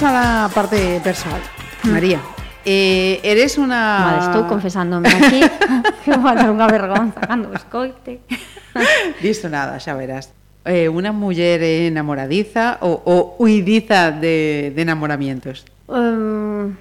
vamos a la parte personal. Hmm. María, eh, eres una... Vale, estou confesándome aquí [laughs] [laughs] que vou dar unha vergonza cando os coite. Disto [laughs] nada, xa verás. Eh, unha muller enamoradiza ou, ou huidiza de, de enamoramientos? Um,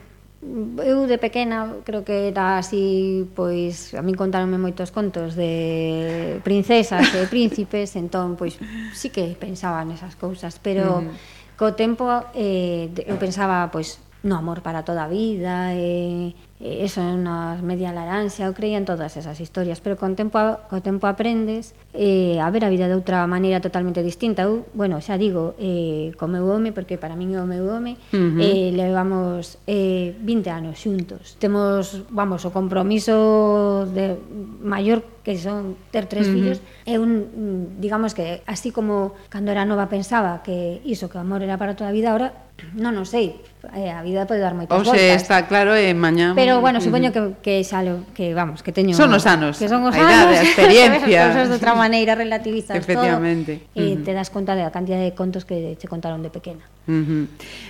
eu de pequena creo que era así, pois a min contaronme moitos contos de princesas e príncipes, entón pois sí que pensaba nesas cousas, pero mm co tempo eh, eu pensaba, pois, no amor para toda a vida, eh, Eh, eso nas media laranxa, eu creía en todas esas historias, pero con tempo, co tempo aprendes eh, a ver a vida de outra maneira totalmente distinta. Eu, bueno, xa digo, eh, co meu home, porque para min é o meu home, uh -huh. eh, levamos eh, 20 anos xuntos. Temos, vamos, o compromiso de maior que son ter tres uh -huh. fillos, é un, digamos que, así como cando era nova pensaba que iso, que o amor era para toda a vida, ahora non o sei, eh, a vida pode dar moitas Oxe, voltas. está claro e eh, mañá... Pero, bueno, supoño que, que xalo, que vamos, que teño... Son os anos, que son os a idade, a [laughs] experiencia. cosas de outra maneira relativizas Efectivamente. todo. E uh -huh. te das conta da cantidad de contos que te contaron de pequena. Uh -huh.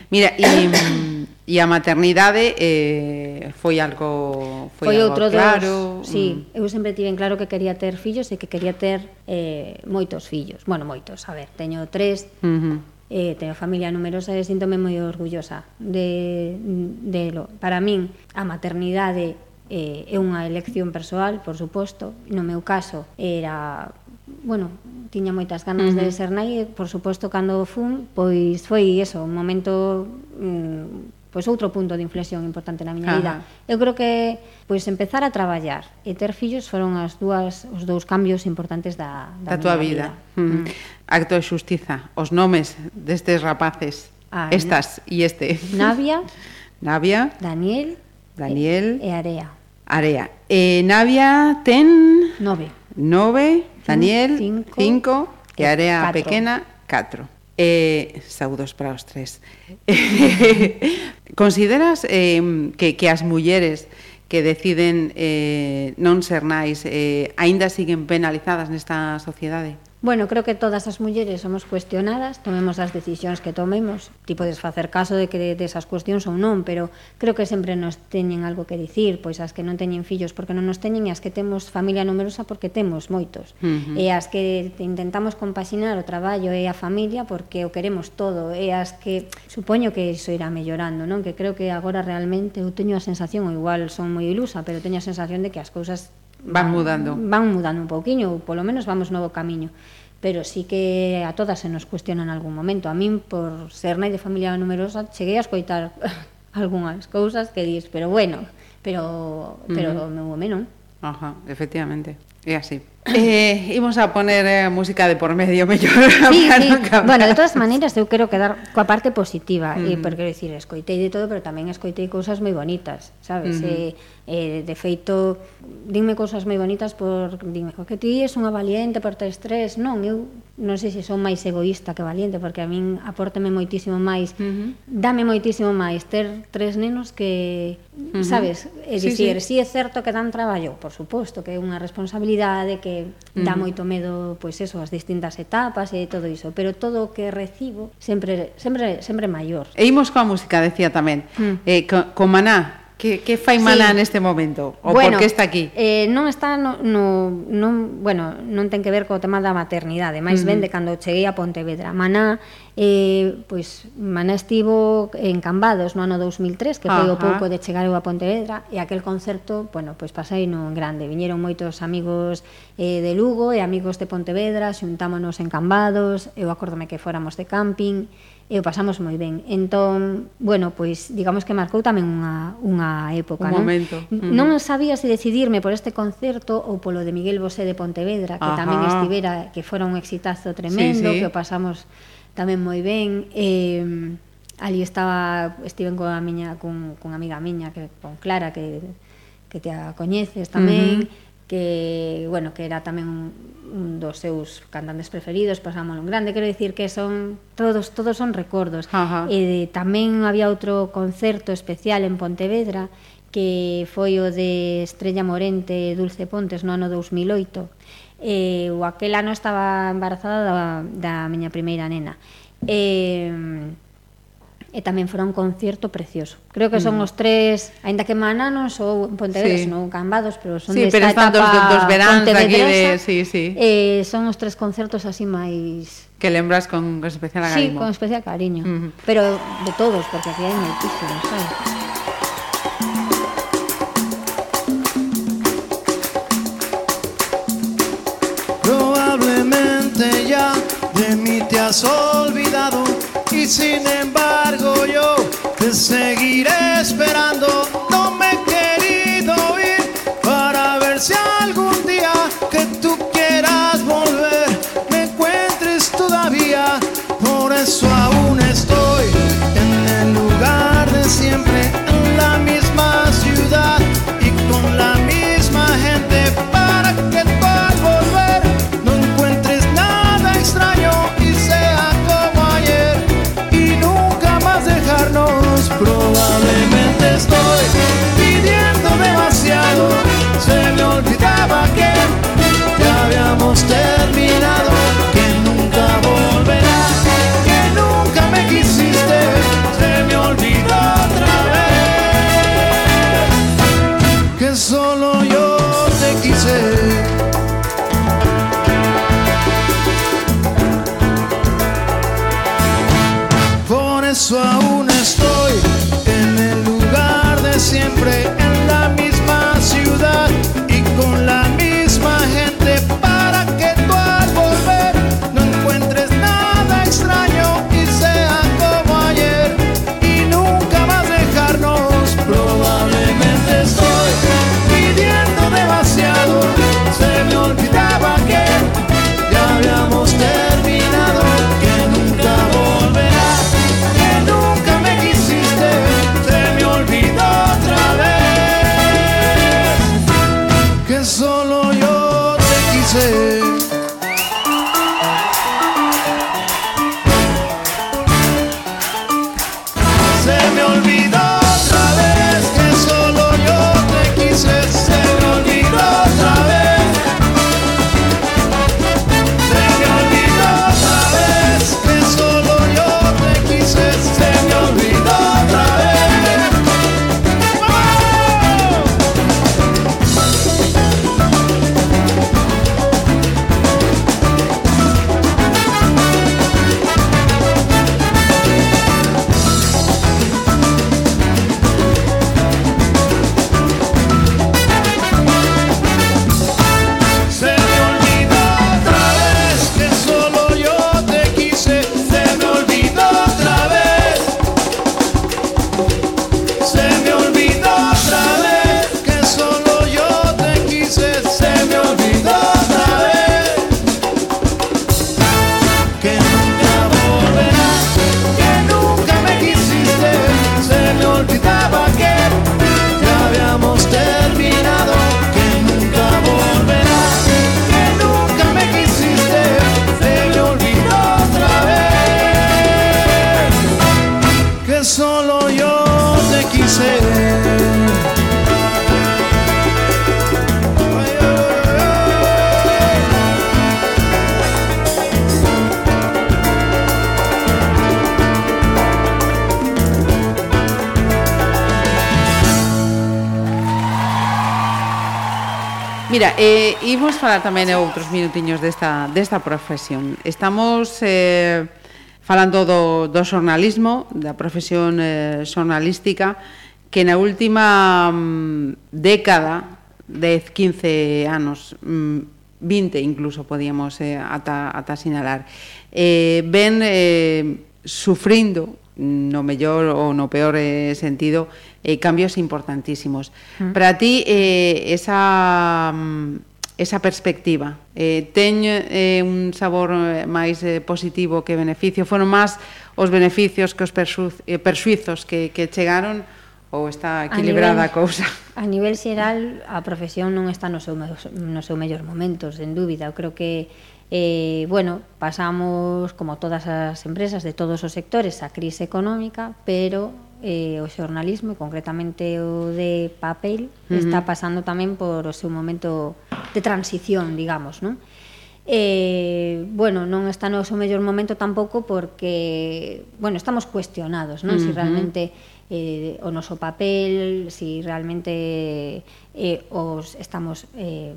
Mira, e, e a maternidade eh, foi algo foi, foi algo outro claro. Dos, sí, mm. eu sempre tiven claro que quería ter fillos e que quería ter eh, moitos fillos. Bueno, moitos, a ver, teño tres, uh -huh eh, teño familia numerosa e síntome moi orgullosa de, de lo. Para min, a maternidade eh, é unha elección persoal, por suposto. No meu caso, era bueno, tiña moitas ganas uh -huh. de ser nai e, por suposto, cando fun, pois foi eso, un momento mm, pois outro punto de inflexión importante na miña Ajá. vida. Eu creo que pois empezar a traballar e ter fillos foron as dúas os dous cambios importantes da da, da túa vida. vida. Mm. mm. Acto de xustiza, os nomes destes rapaces. Ah, Estas e este. Navia, [laughs] Navia, Daniel, Daniel e, e Area. Area. E Navia ten 9. 9, Daniel 5 e Area pequena 4. Eh, saudos para os tres. [laughs] Consideras eh, que, que as mulleres que deciden eh, non ser nais eh, aínda siguen penalizadas nesta sociedade? Bueno, creo que todas as mulleres somos cuestionadas, tomemos as decisións que tomemos, ti podes facer caso de que desas de cuestións ou non, pero creo que sempre nos teñen algo que dicir, pois as que non teñen fillos porque non nos teñen e as que temos familia numerosa porque temos moitos. Uh -huh. E as que intentamos compaxinar o traballo e a familia porque o queremos todo, e as que supoño que iso irá mellorando, non? Que creo que agora realmente eu teño a sensación, ou igual son moi ilusa, pero teño a sensación de que as cousas Van mudando. Van mudando un pouquiño, ou polo menos vamos novo camiño. Pero sí que a todas se nos cuestiona en algún momento. A min, por ser nai de familia numerosa, cheguei a escoitar [laughs] algunhas cousas que dis, pero bueno, pero, pero uh -huh. meu home non. Ajá, efectivamente, é así. Eh, imos a poner eh, música de por medio mellor [laughs] sí, sí. Bueno, de todas maneiras eu quero quedar coa parte positiva mm. e porque decir, escoitei de todo pero tamén escoitei cousas moi bonitas sabes? Mm -hmm. eh, eh, de feito dime cousas moi bonitas por dime, que ti és unha valiente por ter estrés non, eu non sei se son máis egoísta que valiente, porque a min apórtame moitísimo máis, uh -huh. dame moitísimo máis ter tres nenos que, uh -huh. sabes, é dicir, sí, sí. sí é certo que dan traballo, por suposto, que é unha responsabilidade que uh -huh. dá moito medo, pois eso, as distintas etapas e todo iso, pero todo o que recibo sempre sempre sempre maior. E imos coa música, decía tamén. Uh -huh. Eh co, co Maná, Que, que fai mala sí. neste momento? Ou bueno, por que está aquí? Eh, non está no, no, non, bueno, non ten que ver co tema da maternidade, máis uh ben de cando cheguei a Pontevedra. Maná, eh, pois, Maná estivo en Cambados no ano 2003, que foi Ajá. o pouco de chegar eu a Pontevedra, e aquel concerto, bueno, pois pasei non grande. Viñeron moitos amigos eh, de Lugo e amigos de Pontevedra, xuntámonos en Cambados, eu acórdome que fóramos de camping, e o pasamos moi ben. Entón, bueno, pois digamos que marcou tamén unha, unha época, Un non? momento. Mm. Non sabía se decidirme por este concerto ou polo de Miguel Bosé de Pontevedra, que Ajá. tamén estivera, que fora un exitazo tremendo, sí, sí. que o pasamos tamén moi ben. Eh, ali estaba, estiven con a miña, con, con amiga miña, que, con Clara, que, que te a coñeces tamén, uh que, bueno, que era tamén un, dos seus cantantes preferidos, pasámoslo en grande, quero dicir que son todos todos son recordos. Ajá. E tamén había outro concerto especial en Pontevedra que foi o de Estrella Morente e Dulce Pontes no ano 2008. E o aquel ano estaba embarazada da, da miña primeira nena. E e tamén fora un concerto precioso. Creo que son mm. os tres, aínda que Mana non sou en Pontevedra, sí. non Cambados, pero son sí, desta pero etapa dos, dos veráns aquí de, sí, sí. Eh, son os tres concertos así máis que lembras con, con especial cariño. Sí, con especial cariño, mm -hmm. pero de todos, porque aquí hai moitísimos, sabes? Probablemente ya de mí te has olvidado sin embargo yo te seguiré esperando. No me he querido ir para ver si algún día que tú quieras volver me encuentres todavía. Por eso aún estoy en el lugar de siempre, en la misma ciudad imos falar tamén de outros minutiños desta, desta profesión. Estamos eh, falando do, do xornalismo, da profesión eh, xornalística, que na última mm, década, 10, 15 anos, mm, 20 incluso podíamos eh, ata, ata sinalar, eh, ven eh, sufrindo no mellor ou no peor eh, sentido eh, cambios importantísimos. Mm. Para ti eh, esa mm, esa perspectiva. Eh, teño eh, un sabor eh, máis eh, positivo que beneficio. Foron máis os beneficios que os persuizos eh, persuizos que, que chegaron ou está equilibrada a, nivel, a cousa? A nivel xeral, a profesión non está no seu, no seu mellor momento, sen dúbida. Eu creo que eh, bueno, pasamos, como todas as empresas de todos os sectores, a crise económica, pero eh, o xornalismo, e concretamente o de papel, uh -huh. está pasando tamén por o seu momento de transición, digamos, non? Eh, bueno, non está no seu mellor momento tampouco porque, bueno, estamos cuestionados, non? Uh -huh. Si realmente eh, o noso papel, si realmente eh, os estamos eh,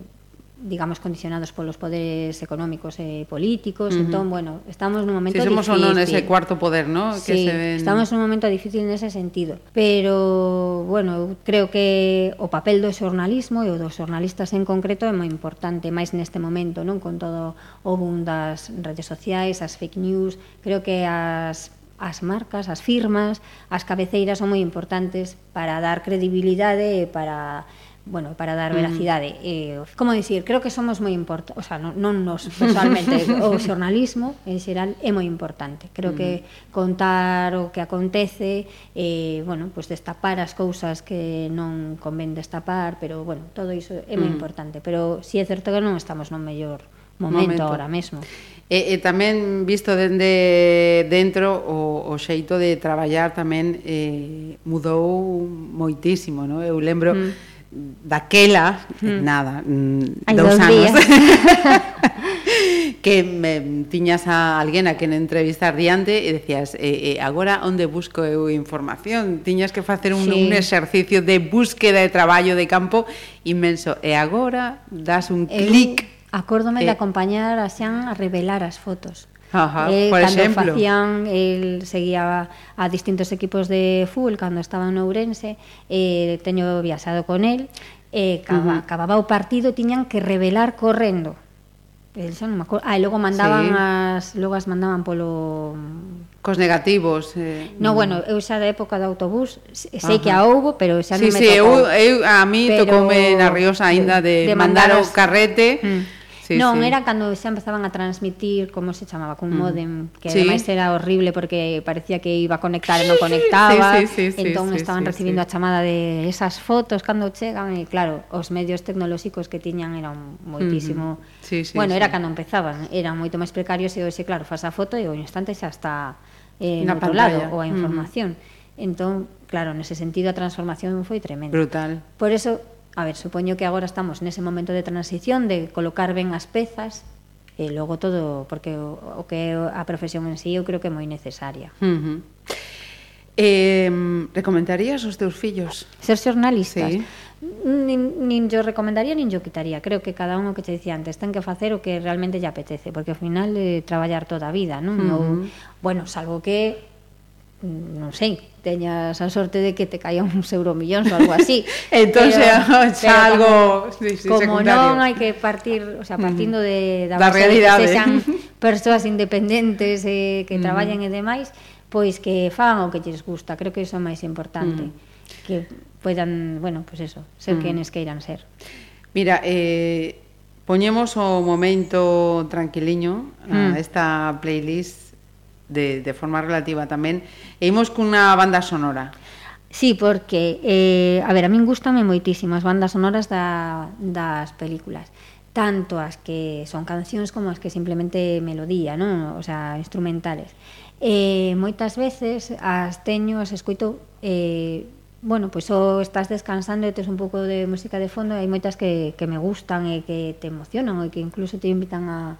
digamos, condicionados polos poderes económicos e políticos. Uh -huh. Entón, bueno, estamos nun momento si somos difícil. somos non ese cuarto poder, ¿no? Sí, que se ven... estamos nun momento difícil nese sentido. Pero, bueno, creo que o papel do xornalismo e o dos xornalistas en concreto é moi importante, máis neste momento, non? Con todo o boom das redes sociais, as fake news, creo que as as marcas, as firmas, as cabeceiras son moi importantes para dar credibilidade e para bueno, para dar mm. veracidade. Eh, como dicir, creo que somos moi importantes, o sea, non, non nos personalmente, [laughs] o xornalismo en xeral é moi importante. Creo que mm. contar o que acontece, eh, bueno, pues destapar as cousas que non convén destapar, pero bueno, todo iso é moi mm. importante, pero si é certo que non estamos no mellor momento, momento. ahora mesmo. E, e tamén visto dende dentro o, o xeito de traballar tamén eh, mudou moitísimo, no? Eu lembro mm daquela, hmm. mm. nada, Hai dous anos, [laughs] que me, tiñas a alguén a quen entrevistar diante e decías, eh, eh, agora onde busco eu información? Tiñas que facer un, sí. un exercicio de búsqueda de traballo de campo inmenso. E agora das un eu clic. Acórdome eh, de acompañar a Xan a revelar as fotos Ajá, eh, por cando exemplo. facían, el seguía a distintos equipos de fútbol cando estaba en Ourense, eh, teño viaxado con el, eh, caba, uh -huh. acababa o partido tiñan que revelar correndo. El xa non me acordo. Ah, e logo mandaban sí. as logo as mandaban polo cos negativos. Eh. No, bueno, eu xa da época do autobús, sei Ajá. que a houbo, pero xa sí, non me sí, tocou. Sí, eu, eu a mí pero... tocoume na Riosa aínda de, de mandar o carrete. Mm Sí, non, sí. era cando xa empezaban a transmitir como se chamaba, cun mm. modem, que sí. ademais era horrible porque parecía que iba a conectar e non conectaba. Sí, sí, sí, sí, entón sí, estaban sí, recibindo sí. a chamada de esas fotos cando chegan e claro, os medios tecnolóxicos que tiñan eran moitísimo. Mm -hmm. sí, sí, bueno, sí. era cando empezaban, eran moito máis precarios e hoxe claro, faz a foto e o instante xa está eh, Na no lado ou a información. Mm -hmm. Entón, claro, nese sentido a transformación foi tremenda. Brutal. Por eso a ver, supoño que agora estamos nese momento de transición de colocar ben as pezas e logo todo, porque o, o que é a profesión en sí eu creo que é moi necesaria. Uh -huh. Eh, recomendarías os teus fillos? Ser xornalistas? Sí. Nin, nin yo recomendaría, nin yo quitaría. Creo que cada un o que te dicía antes, ten que facer o que realmente lle apetece, porque ao final eh, traballar toda a vida, non? Uh -huh. Ou, bueno, salvo que non sei, teñas a sorte de que te caía uns euromillóns ou algo así. [laughs] entón, pero, xa pero algo sí, sí, como secundario. non hai que partir, o sea, partindo mm. de da, da realidade, que sexan [laughs] persoas independentes eh, que mm. traballan e demais, pois que fagan o que lles gusta, creo que iso é máis importante. Mm. Que poidan, bueno, pois pues eso, ser mm. quenes queiran ser. Mira, eh, poñemos o momento tranquiliño mm. a esta playlist de, de forma relativa tamén, e imos cunha banda sonora. Sí, porque, eh, a ver, a min gustame moitísimo as bandas sonoras da, das películas tanto as que son cancións como as que simplemente melodía, non? O sea, instrumentales. Eh, moitas veces as teño, as escoito eh, bueno, pois pues, ou estás descansando e tes un pouco de música de fondo, hai moitas que, que me gustan e que te emocionan e que incluso te invitan a,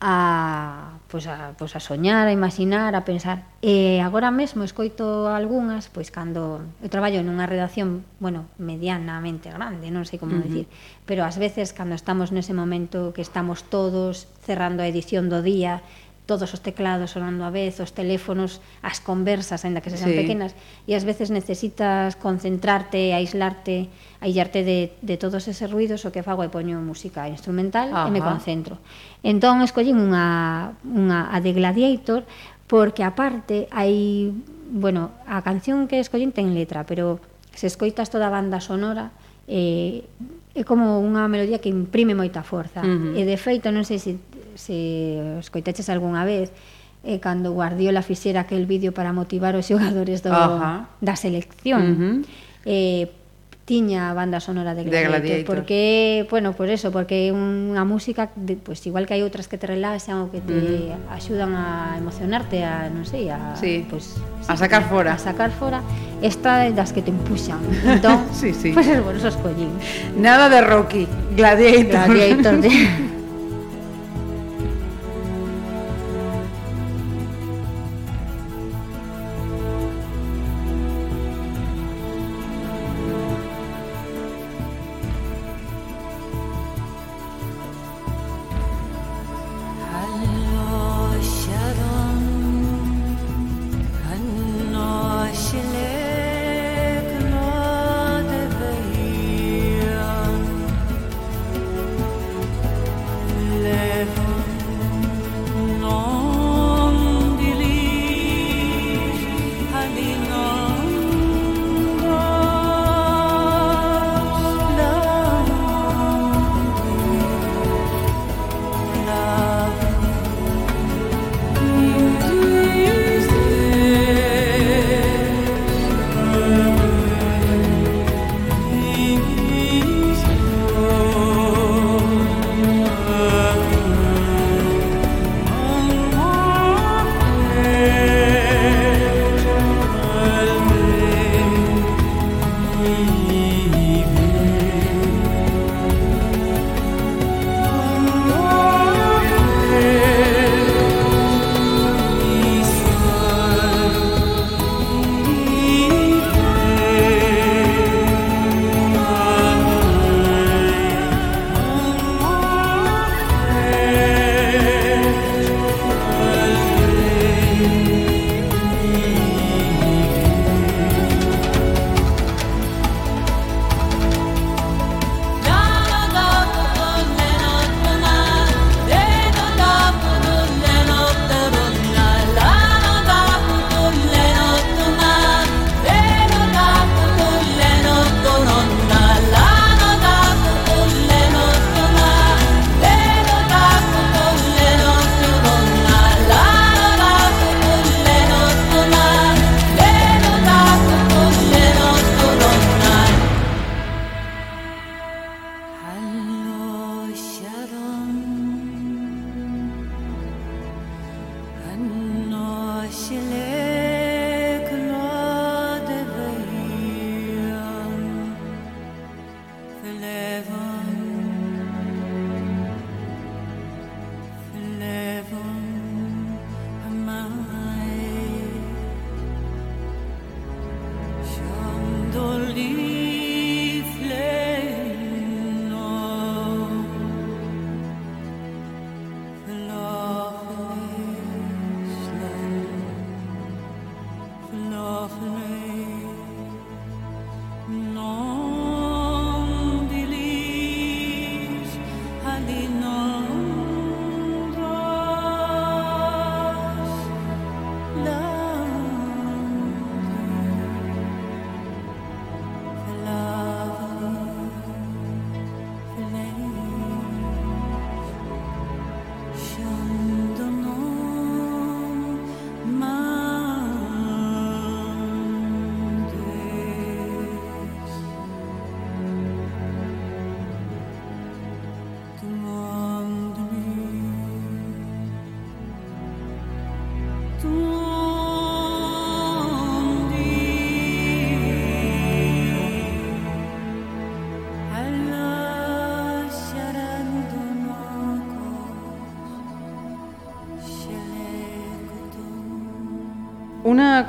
a, pois a, pois a soñar, a imaginar, a pensar. E agora mesmo escoito algunhas, pois cando eu traballo nunha redacción, bueno, medianamente grande, non sei como uh -huh. dicir, pero ás veces cando estamos nese momento que estamos todos cerrando a edición do día, todos os teclados sonando a vez, os teléfonos, as conversas, aínda que sexan sí. pequenas, e ás veces necesitas concentrarte, aislarte, aillarte de, de todos eses ruidos, o que fago é poño música instrumental Ajá. e me concentro. Entón, escollín unha, unha a de Gladiator, porque aparte hai, bueno, a canción que escollín ten letra, pero se escoitas toda a banda sonora, eh, é como unha melodía que imprime moita forza. Uh -huh. E de feito, non sei se se os coiteches algunha vez, eh, cando Guardiola fixera aquel vídeo para motivar os xogadores do, Ajá. da selección, uh -huh. eh, tiña a banda sonora de Gladiator, de Gladiator. porque, bueno, por eso, porque é unha música de, pues, igual que hai outras que te relaxan ou que te uh -huh. axudan a emocionarte, a non sei, a sí. pues, sí, a sacar fora. A sacar fora. Esta é das que te empuxan. [laughs] Entón, sí, sí. Pois pues, bueno, eso escollín. Nada de Rocky, Gladiator. Gladiator de... [laughs]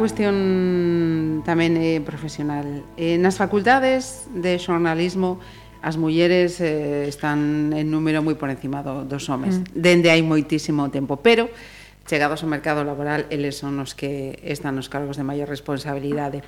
cuestión tamén eh, profesional. Eh, nas facultades de xornalismo as mulleres eh, están en número moi por encima do, dos homes. Mm. Dende hai moitísimo tempo, pero chegados ao mercado laboral, eles son os que están nos cargos de maior responsabilidade.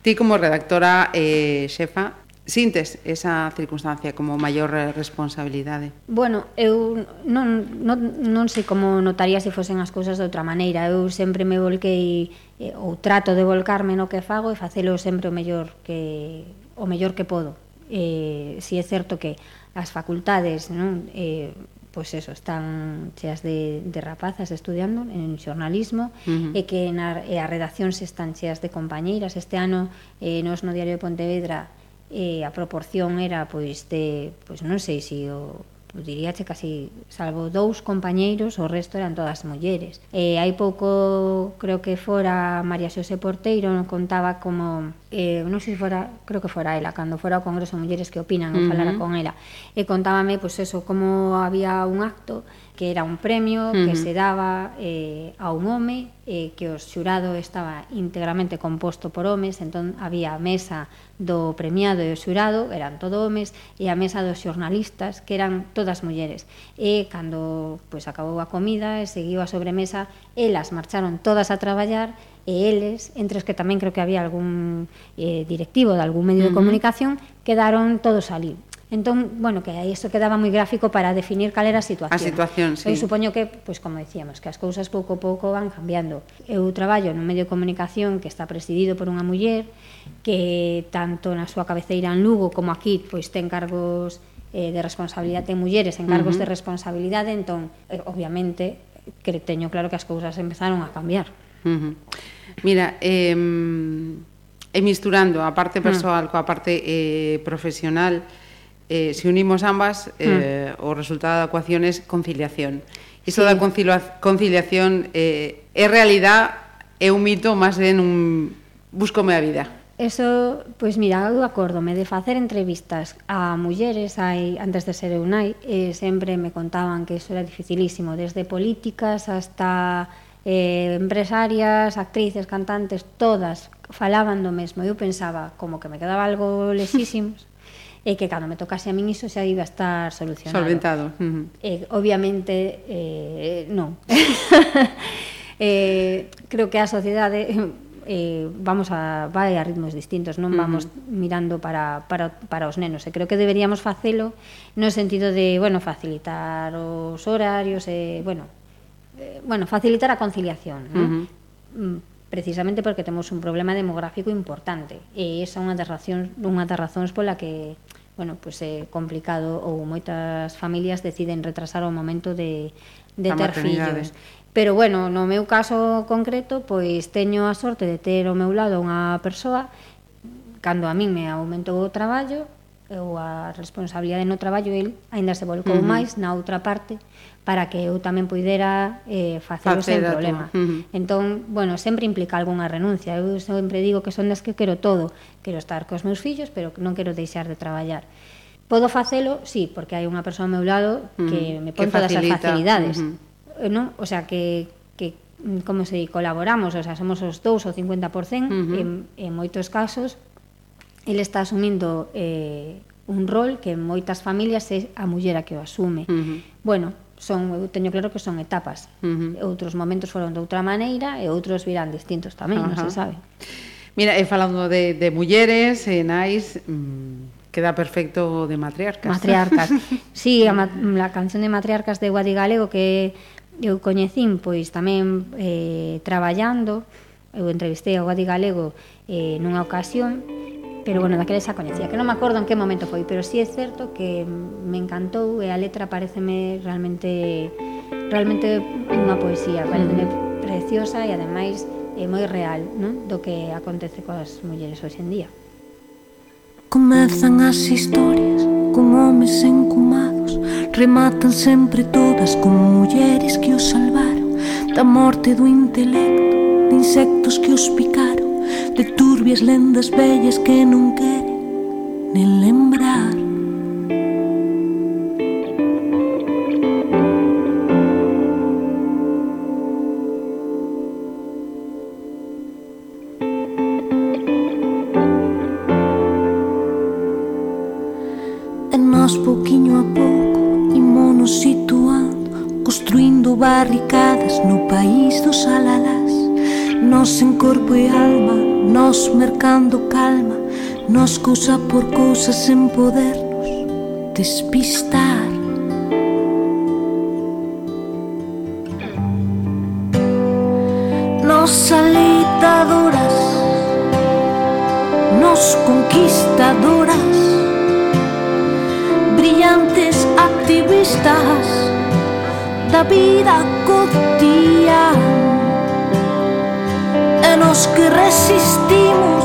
Ti como redactora eh, xefa Sintes esa circunstancia como maior eh, responsabilidade? Bueno, eu non, non, non sei como notaría se fosen as cousas de outra maneira. Eu sempre me volquei eh, ou trato de volcarme no que fago e facelo sempre o mellor que o mellor que podo. Eh, si é certo que as facultades, non, eh, pois eso, están cheas de, de rapazas estudiando en xornalismo uh -huh. e que na, e a redacción se están cheas de compañeiras. Este ano eh, nos no Diario de Pontevedra e a proporción era pois de, pois non sei se si o diríache casi salvo dous compañeiros, o resto eran todas mulleres. E hai pouco, creo que fora María Xosé Porteiro, contaba como eh, non sei se fora, creo que fora ela, cando fora ao Congreso de Mulleres que opinan, uh -huh. falara con ela, e contábame, pois, pues, eso, como había un acto que era un premio uh -huh. que se daba eh, a un home, eh, que o xurado estaba íntegramente composto por homes, entón había a mesa do premiado e o xurado, eran todo homes, e a mesa dos xornalistas, que eran todas mulleres. E cando pois, pues, acabou a comida e seguiu a sobremesa, elas marcharon todas a traballar e eles, entre os que tamén creo que había algún eh, directivo de algún medio uh -huh. de comunicación, quedaron todos ali. Entón, bueno, que aí isto quedaba moi gráfico para definir cal era a situación. A situación, sí. Eu supoño que, pois pues, como decíamos, que as cousas pouco a pouco van cambiando. Eu traballo nun medio de comunicación que está presidido por unha muller que tanto na súa cabeceira en Lugo como aquí pois ten cargos eh, de responsabilidade ten mulleres, en cargos uh -huh. de responsabilidade, entón, eh, obviamente, que teño claro que as cousas empezaron a cambiar. Uh -huh. Mira, eh, e misturando a parte mm. persoal mm. coa parte eh, profesional, eh, se unimos ambas, mm. eh, mm. o resultado da ecuación é conciliación. Iso sí. da conciliación eh, é realidad, é un mito máis ben un búscome a vida. Eso, pois mira, eu acórdome de facer entrevistas a mulleres aí antes de ser eu nai, e sempre me contaban que iso era dificilísimo, desde políticas hasta eh, empresarias, actrices, cantantes, todas falaban do mesmo. Eu pensaba, como que me quedaba algo lesísimos, [laughs] e que cando me tocase a min iso xa iba a estar solucionado. Solventado. Uh -huh. eh, obviamente, eh, non. [laughs] eh, creo que a sociedade eh, vamos a vai a ritmos distintos, non vamos uh -huh. mirando para, para, para os nenos. E creo que deberíamos facelo no sentido de, bueno, facilitar os horarios e, bueno, eh, bueno, facilitar a conciliación, uh -huh. Mm, precisamente porque temos un problema demográfico importante e esa é unha das razóns, unha das razóns pola que bueno, pues, é complicado ou moitas familias deciden retrasar o momento de, de ter fillos. Pero bueno, no meu caso concreto, pois teño a sorte de ter ao meu lado unha persoa cando a min me aumentou o traballo ou a responsabilidade no traballo, el aínda se volcou uh -huh. máis na outra parte para que eu tamén poidera eh, facelo sen problema. Uh -huh. Entón, bueno, sempre implica algunha renuncia. Eu sempre digo que son das que quero todo. Quero estar cos meus fillos, pero non quero deixar de traballar. Podo facelo, sí, porque hai unha persoa ao meu lado que uh -huh. me pon que todas as facilidades. Uh eh, -huh. non? O sea, que, que como se di, colaboramos, o sea, somos os dous o 50% uh -huh. en, en moitos casos el está asumindo eh, un rol que en moitas familias é a muller a que o asume. Uh -huh. Bueno, son eu teño claro que son etapas. Uh -huh. Outros momentos foron de outra maneira e outros virán distintos tamén, uh -huh. non se sabe. Mira, e falando de, de mulleres e nais, mmm, queda perfecto de matriarcas. Matriarcas. [laughs] sí, a, a canción de matriarcas de Guadi Galego que eu coñecín pois tamén eh, traballando, eu entrevistei a Guadi Galego eh, nunha ocasión pero bueno, daquela xa coñecía, que non me acordo en que momento foi, pero sí é certo que me encantou e a letra pareceme realmente realmente unha poesía, pareceme mm. preciosa e ademais é moi real, non? Do que acontece coas mulleres hoxe en día. Comezan as historias con homes encumados, rematan sempre todas con mulleres que os salvaron da morte do intelecto, de insectos que os picaron de turbias lendas vellas que non quere nen lembrar. En nós pouquiño a pouco imonos situando construindo barricadas no país dos alalás. Nos en corpo e alma nos mercando calma Nos cousa por cousa sen podernos despistar. Nos alitadoras Nos conquistadoras Brillantes activistas da vida cotidiana e nos que resistimos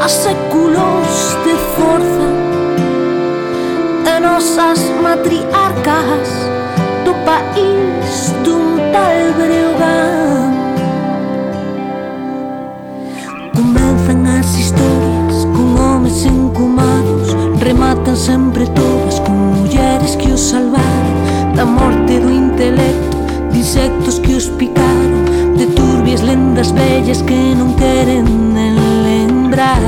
a séculos de forza e nosas matriarcas do país dun tal Breogán. Comenzan as historias con homes encumados rematan sempre todas con mulleres que os salvaron. Da morte do intelecto, disectos que os picaron lendas bellas que non queren lembrar.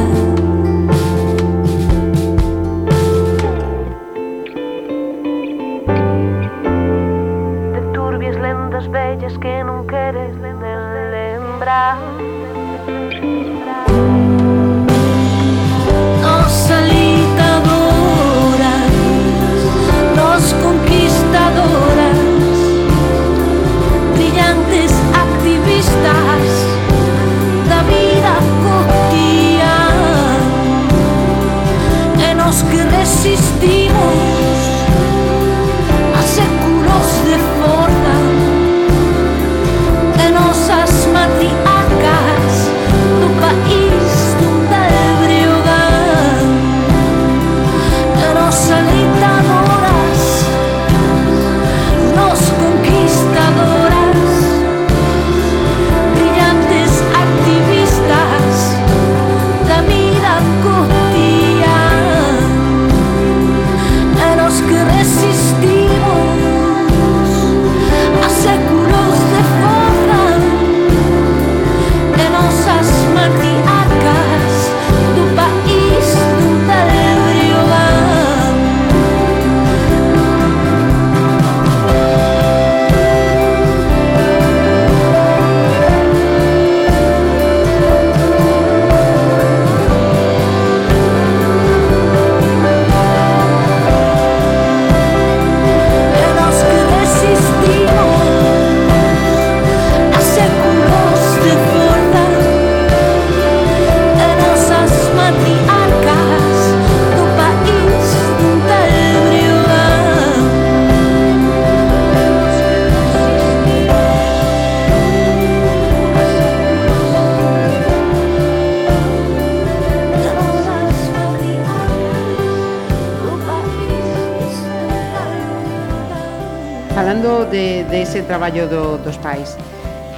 ese traballo do, dos pais.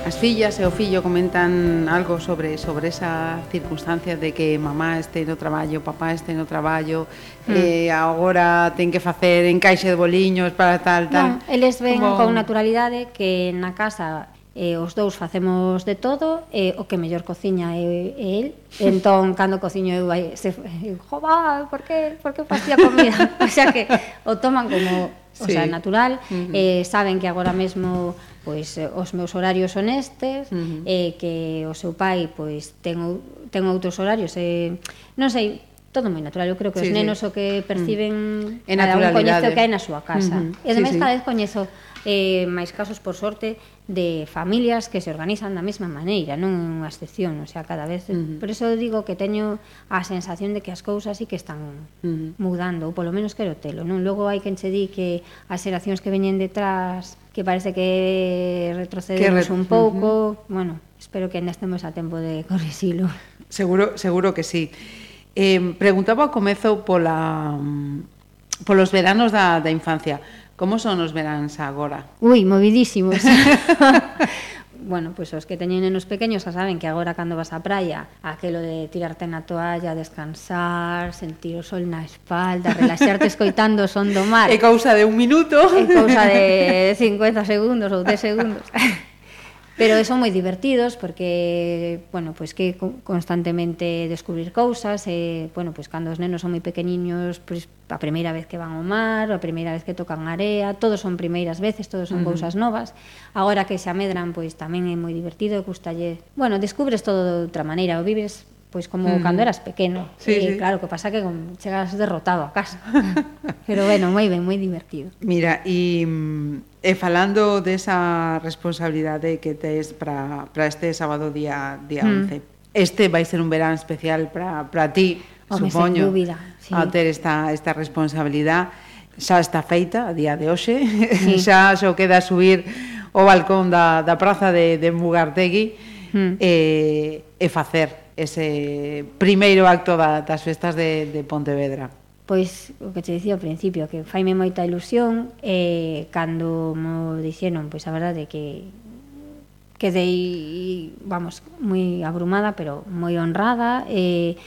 As fillas e o fillo comentan algo sobre sobre esa circunstancia de que mamá este no traballo, papá este no traballo, mm. eh, agora ten que facer encaixe de boliños para tal, tal. Non, eles ven Como... con naturalidade que na casa eh, os dous facemos de todo, eh, o que mellor cociña é, é el, [laughs] entón cando cociño eu vai se eu, va, por que, por que facía comida? [laughs] o sea que o toman como sí. o sea, natural. Uh -huh. eh, saben que agora mesmo pois os meus horarios son estes, uh -huh. eh, que o seu pai pois ten, ten outros horarios, eh, non sei, todo moi natural, eu creo que sí, os nenos sí. o que perciben mm. cada un coñece o que hai na súa casa. Mm -hmm. E ademais sí, sí. cada vez coñezo eh, máis casos por sorte de familias que se organizan da mesma maneira, non é unha excepción, o sea, cada vez, uh -huh. por eso digo que teño a sensación de que as cousas sí que están uh -huh. mudando, ou polo menos quero telo, non? Logo hai quen che di que as xeracións que veñen detrás que parece que retrocedemos que re... un pouco, uh -huh. bueno, espero que ainda estemos a tempo de corrixilo. Seguro, seguro que sí. Eh, preguntaba ao comezo pola polos veranos da, da infancia. Como son os veráns agora? Ui, movidísimos. [laughs] [laughs] bueno, pois pues, os que teñen nenos pequeños xa saben que agora cando vas á praia, aquelo de tirarte na toalla, descansar, sentir o sol na espalda, [laughs] relaxarte escoitando o son do mar. É cousa de un minuto. É cousa de 50 segundos ou 10 segundos. Pero son moi divertidos porque, bueno, pois que constantemente descubrir cousas, e, bueno, pois cando os nenos son moi pequeniños, pois a primeira vez que van ao mar, a primeira vez que tocan area, todos son primeiras veces, todos son uh -huh. cousas novas. Agora que se amedran, pois tamén é moi divertido, gustalle. Bueno, descubres todo de outra maneira, o vives pois como mm. cando eras pequeno. Sí, e, sí. claro, que pasa que con, chegas derrotado a casa. [laughs] Pero bueno, moi ben, moi divertido. Mira, e, mm, e eh, falando desa responsabilidade que tes para este sábado día día mm. 11. Este vai ser un verán especial para ti, Home, supoño. Dúbida, sí. A ter esta esta responsabilidade xa está feita a día de hoxe. Sí. [laughs] xa só queda subir o balcón da, da praza de, de Mugartegui mm. e, eh, e facer ese primeiro acto da, das festas de, de Pontevedra? Pois, o que te dicía ao principio, que faime moita ilusión, e cando mo dixeron, pois a verdade que quedei, vamos, moi abrumada, pero moi honrada, e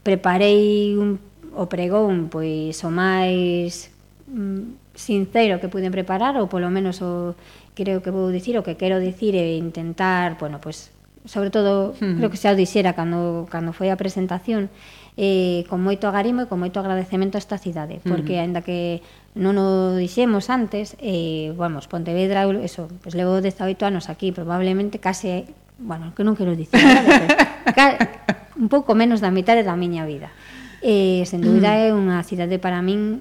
preparei un, o pregón, pois, o máis mm, sincero que pude preparar, ou polo menos o creo que vou dicir o que quero dicir e intentar, bueno, pois sobre todo, creo que xa o dixera cando, cando foi a presentación, eh, con moito agarimo e con moito agradecemento a esta cidade, porque uh -huh. aínda que non o dixemos antes, eh, vamos, Pontevedra, eso, pues levo 18 anos aquí, probablemente case, bueno, que non quero dicir, vale, [laughs] un pouco menos da mitad da miña vida. Eh, sen dúbida uh -huh. é unha cidade para min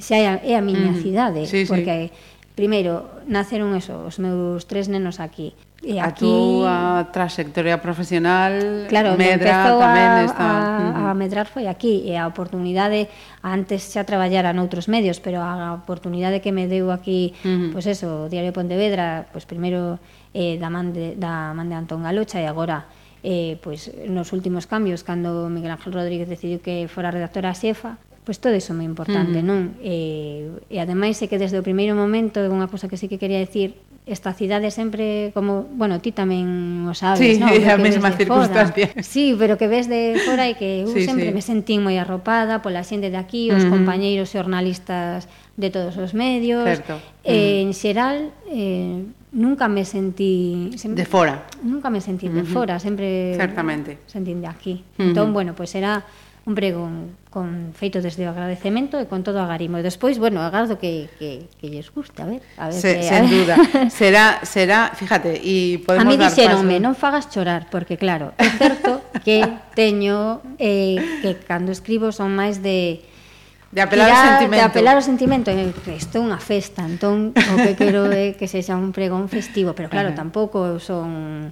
xa é a, é a miña uh -huh. cidade, sí, porque sí primeiro, naceron eso, os meus tres nenos aquí. E aquí... A túa trayectoria profesional claro, medra tamén a, está... A, a medrar foi aquí, e a oportunidade, antes xa traballara noutros medios, pero a oportunidade que me deu aquí, uh -huh. pois pues eso, o Diario Pontevedra, pois pues primeiro eh, da, man de, da man de Antón Galocha e agora eh, pois nos últimos cambios, cando Miguel Ángel Rodríguez decidiu que fora redactora xefa, Pois todo iso é moi importante, mm. non? E, e ademais é que desde o primeiro momento é unha cousa que sí que quería decir esta cidade sempre como, bueno, ti tamén o sabes, sí, non? [laughs] Sí, a mesma circunstancia. Fora. Sí, pero que ves de fora e que eu sí, sempre sí. me sentín moi arropada pola xente de aquí, os uh -huh. compañeiros xornalistas de todos os medios. Certo. Eh, uh -huh. En xeral, eh, nunca me sentí sempre, de fora. Nunca me sentí uh -huh. de fora, sempre Certamente. sentín de aquí. Uh -huh. Entón, bueno, pois pues era un pregón con feito desde o agradecemento e con todo o agarimo. E despois, bueno, agardo que, que, que lles guste, a ver. A ver Se, que, a sen ver. duda. [laughs] Será, será, fíjate, e podemos A mí dixeronme, paso... non fagas chorar, porque claro, é certo que teño, eh, que cando escribo son máis de... De apelar ao sentimento. De apelar ao sentimento. Isto é unha festa, entón o que quero é que sexa un pregón festivo, pero claro, Ajá. tampouco son...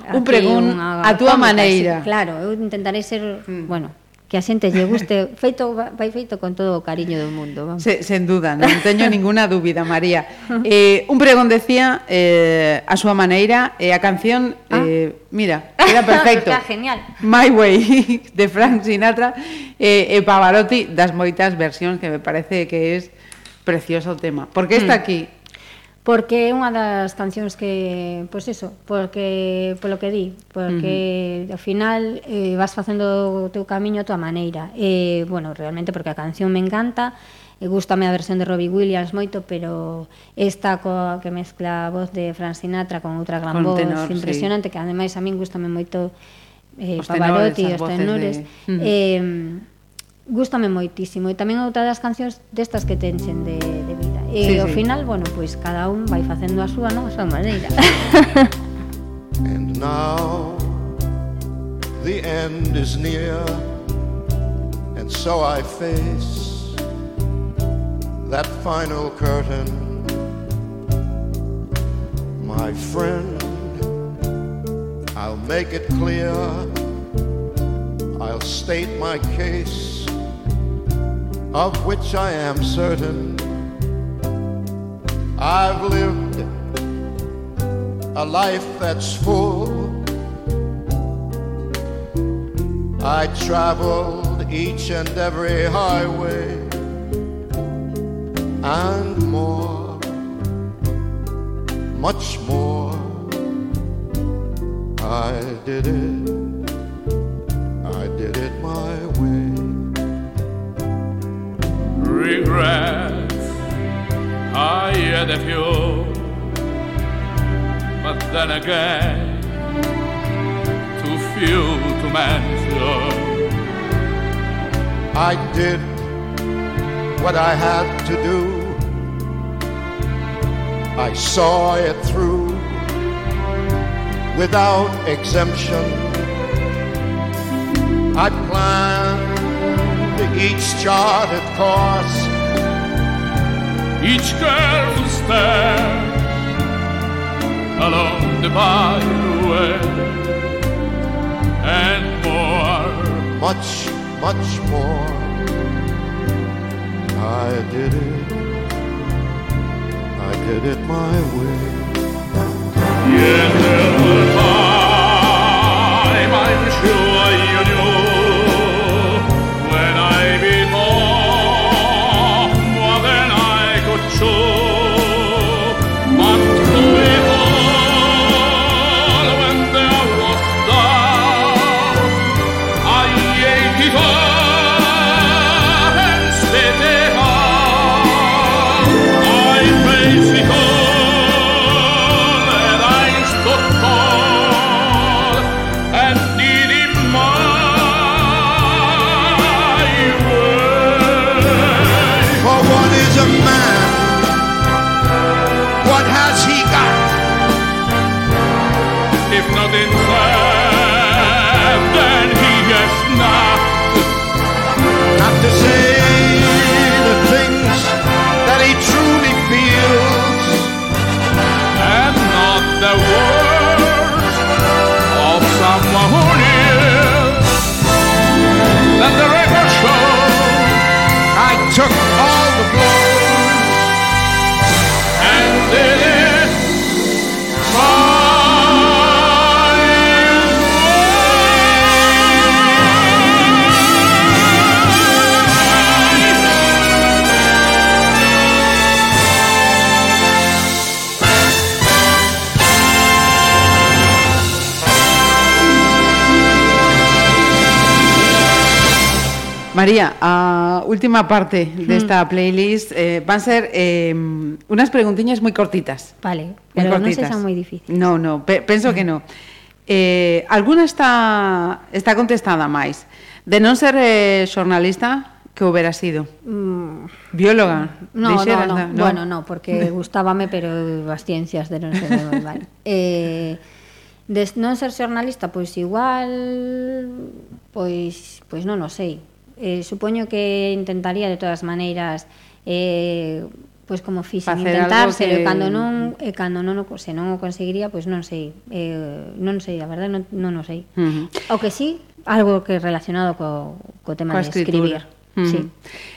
Un pregón a túa maneira. Claro, eu intentarei ser, mm. bueno, que a xente lle guste, feito vai feito con todo o cariño do mundo, vamos. Se, sen duda, non teño ninguna dúbida, María. [laughs] Eh, un pregón decía eh a súa maneira e eh, a canción ah. eh mira, era perfecto. [laughs] Era genial. My Way [laughs] de Frank Sinatra eh, e Pavarotti das moitas versións que me parece que é precioso o tema. Porque está mm. aquí porque é unha das cancións que, pois pues eso, porque polo que di, porque uh -huh. ao final eh, vas facendo o teu camiño a tua maneira. Eh, bueno, realmente porque a canción me encanta, e gustame a versión de Robbie Williams moito, pero esta coa que mezcla a voz de Frank Sinatra con outra gran con voz tenor, impresionante, sí. que ademais a min gustame moito eh, os Pavarotti, tenores, os tenores. De... Eh, gustame moitísimo, e tamén outra das cancións destas que tenchen de, de E Sí, ao sí. final, bueno, pois cada un vai facendo a súa, non? A súa maneira. [laughs] And now the end is near, and so I face that final curtain. My friend, I'll make it clear, I'll state my case, of which I am certain. I've lived a life that's full. I traveled each and every highway and more, much more. I did it, I did it my way. regret Had a few but then again too few to mention. I did what I had to do. I saw it through without exemption. I planned each charted course, each careful step along the byway, and more, much, much more. I did it, I did it my way. Yet María, a última parte desta de hmm. playlist eh, van ser eh, unas preguntiñas moi cortitas. Vale, pero non se son moi difíciles. No, no, pe penso que no. Eh, alguna está, está contestada máis. De non ser eh, xornalista, que hubiera sido? Mm. Bióloga? No, Deixeras, no, no. no, Bueno, no, porque gustábame, pero as ciencias de non ser vale. [laughs] eh, de non ser xornalista, pois igual, pois, pois non o sei eh, supoño que intentaría de todas maneiras eh, pois como fixen intentar, que... cando non e cando non o se non o conseguiría, pois non sei. Eh, non sei, a verdade non, non o sei. Uh -huh. O que sí, algo que relacionado co, co tema Coa de escribir. Uh -huh. Sí.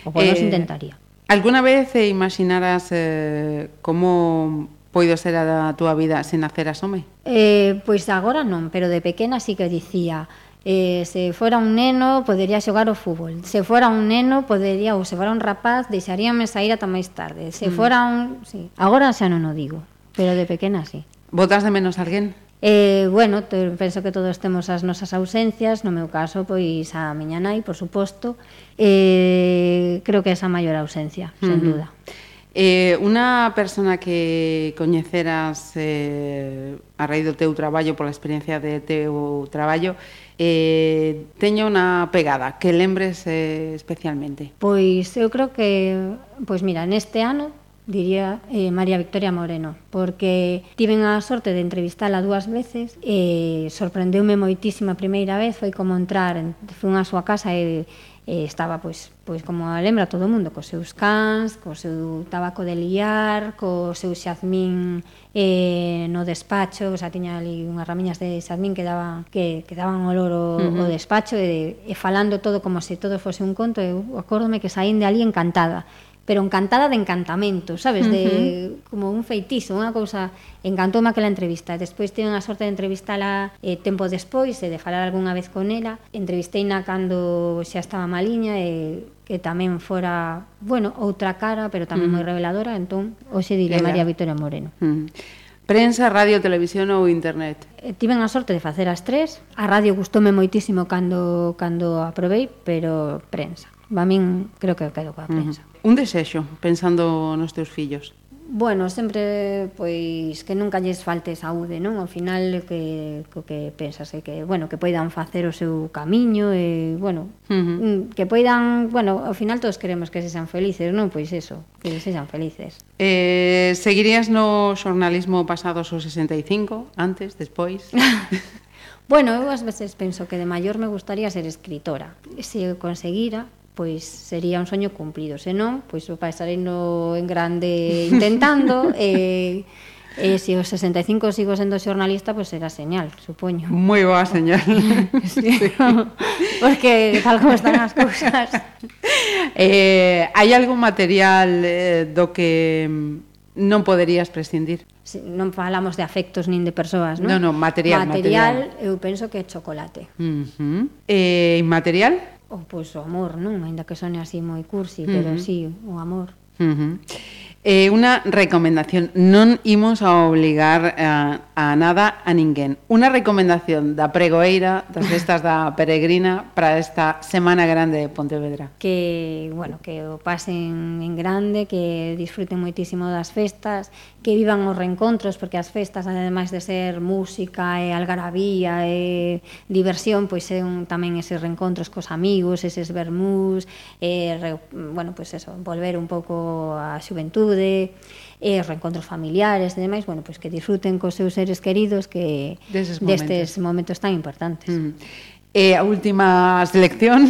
O eh, intentaría. Alguna vez eh, imaginaras eh, como poido ser a túa vida sen nacer asome? Eh, pois agora non, pero de pequena sí que dicía, Eh, se fora un neno, podería xogar ao fútbol. Se fora un neno, podería ou se fora un rapaz, deixaríame sair ata máis tarde. Se mm. fora un, sí. agora xa non o digo, pero de pequena sí. Votas de menos alguén? Eh, bueno, penso que todos temos as nosas ausencias, no meu caso, pois a miña nai, por suposto, eh, creo que é a maior ausencia, sen uh duda. Eh, unha persona que coñeceras eh, a raíz do teu traballo, pola experiencia de teu traballo, eh, teña unha pegada que lembres eh, especialmente? Pois eu creo que, pois mira, neste ano diría eh, María Victoria Moreno, porque tiven a sorte de entrevistala dúas veces e sorprendeume moitísima a primeira vez, foi como entrar, fui a súa casa e eh, estaba pois, pois como lembra todo o mundo cos seus cans, co seu tabaco de liar, co seu xazmín eh, no despacho, o sea, tiña ali unhas ramiñas de xazmín que daban que, que daban olor o, uh -huh. o despacho e, e falando todo como se todo fose un conto, eu acórdome que saín de ali encantada pero encantada de encantamento, sabes, uh -huh. de como un feitizo, unha cousa encantoume aquela entrevista. Despois tive a sorte de entrevistala eh, tempo despois e de falar algunha vez con ela. Entrevisteina cando xa estaba maliña e que tamén fora, bueno, outra cara, pero tamén uh -huh. moi reveladora, entón hoxe diré ela. María Victoria Moreno. Uh -huh. Prensa, radio, televisión ou internet? Eh, tiven a sorte de facer as tres. A radio gustoume moitísimo cando cando aprobei, pero prensa. A min creo que quedo coa prensa. Uh -huh un desexo pensando nos teus fillos? Bueno, sempre pois que nunca lles falte saúde, non? Ao final que o que pensas é que, bueno, que poidan facer o seu camiño e, bueno, uh -huh. Mm, que poidan, bueno, ao final todos queremos que sexan felices, non? Pois eso, que sexan felices. Eh, seguirías no xornalismo pasados os 65, antes, despois? [laughs] bueno, eu ás veces penso que de maior me gustaría ser escritora. Se eu conseguira, pois sería un soño cumprido, senón, pois o pasareno en grande intentando e [laughs] eh, se os 65 sigo sendo xornalista, pois será señal, supoño. Moi boa señal. [laughs] sí. sí. Porque tal como están as cousas. [laughs] Eh, hai algún material eh, do que mm, non poderías prescindir? Si, non falamos de afectos nin de persoas, non? Non, non, material, material. Material, eu penso que é chocolate. Uh -huh. Eh, inmaterial? o, pois, o amor, non? Ainda que sone así moi cursi, pero uh -huh. sí, o amor. Uh -huh. Eh, unha recomendación, non imos a obligar a, a nada a ninguén. Una recomendación da pregoeira das festas da [laughs] peregrina para esta semana grande de Pontevedra. Que, bueno, que o pasen en grande, que disfruten moitísimo das festas que vivan os reencontros, porque as festas, ademais de ser música e algarabía e diversión, pois é un, tamén eses reencontros cos amigos, eses vermús, e, bueno, pois eso, volver un pouco a xuventude, e os reencontros familiares e demais, bueno, pois que disfruten cos seus seres queridos que Deses momentos. destes momentos tan importantes. Mm. E a última selección?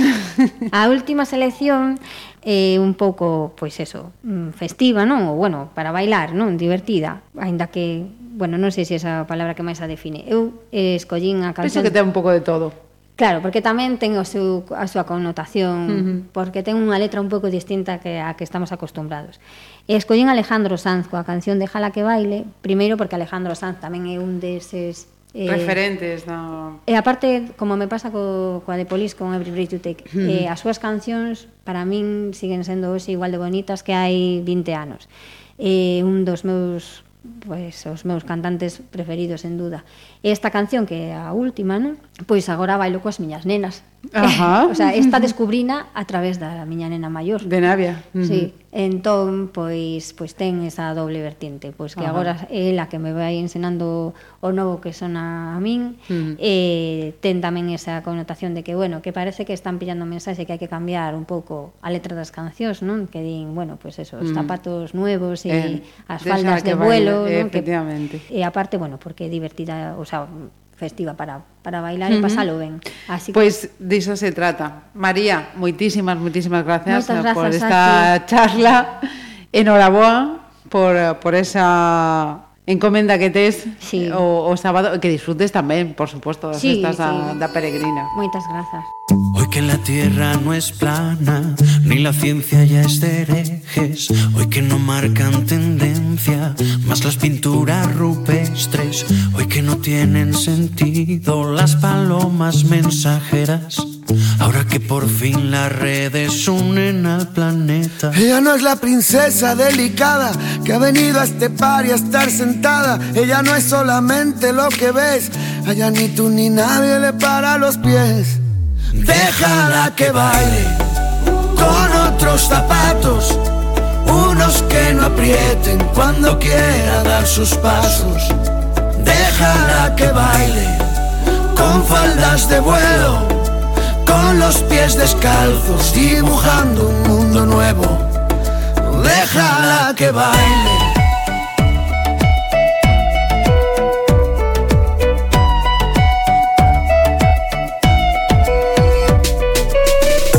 A última selección eh, un pouco, pois eso, mm, festiva, non? Ou, bueno, para bailar, non? Divertida, aínda que, bueno, non sei se esa palabra que máis a define. Eu eh, escollín a canción... Penso que ten un pouco de todo. Claro, porque tamén ten o seu, a súa connotación, uh -huh. porque ten unha letra un pouco distinta que a que estamos acostumbrados. E escollín Alejandro Sanz coa canción Dejala que baile, primeiro porque Alejandro Sanz tamén é un deses Eh, Referentes, no... E aparte, como me pasa co, coa de Polis con Every Breath You Take, [laughs] mm. eh, as súas cancións para min siguen sendo hoxe igual de bonitas que hai 20 anos. Eh, un dos meus pois, pues, os meus cantantes preferidos, en duda. E esta canción que é a última, non? Pois agora bailo coas miñas nenas. Ajá. [laughs] o sea, esta descubrina a través da miña nena maior. De Navia. Uh -huh. Sí. Entón, pois, pois ten esa doble vertiente, pois que Ajá. agora é a que me vai ensinando o novo que sona a min, uh -huh. e ten tamén esa connotación de que, bueno, que parece que están pillando mensaxe que hai que cambiar un pouco a letra das cancións, non? Que din, bueno, pois eso, os zapatos nuevos e eh, as faldas de vuelo, baile, non? Que, e aparte, bueno, porque é divertida, o sea, festiva para, para bailar uh -huh. e pasalo ben. Así que... Pois diso se trata. María, moitísimas, moitísimas gracias, gracias por esta charla. Enhoraboa por, por esa encomenda que tes sí. Eh, o, o sábado que disfrutes tamén, por suposto, das sí, festas sí. Da peregrina. Moitas grazas. Hoy que la tierra no es plana, ni la ciencia ya es de herejes, hoy que no marcan tendencia, más las pinturas rupestres, hoy que no tienen sentido las palomas mensajeras. Ahora que por fin las redes unen al planeta. Ella no es la princesa delicada que ha venido a este par y a estar sentada. Ella no es solamente lo que ves, allá ni tú ni nadie le para los pies. Déjala que baile con otros zapatos, unos que no aprieten cuando quiera dar sus pasos. Déjala que baile con faldas de vuelo, con los pies descalzos, dibujando un mundo nuevo. Déjala que baile.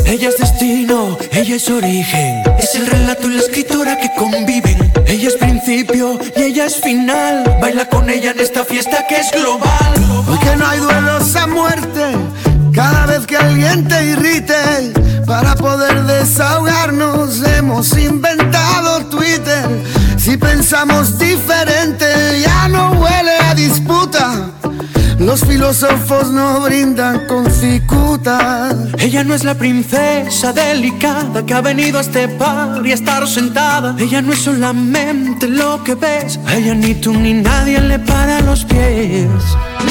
Ella es destino, ella es origen, es el relato y la escritora que conviven. Ella es principio y ella es final. Baila con ella en esta fiesta que es global. Hoy que no hay duelos a muerte, cada vez que alguien te irrite, para poder desahogarnos hemos inventado Twitter. Si pensamos diferente, ya no huele a disputa. Los filósofos no brindan con cicuta. Ella no es la princesa delicada que ha venido a este par y a estar sentada. Ella no es solamente lo que ves. A ella ni tú ni nadie le para los pies.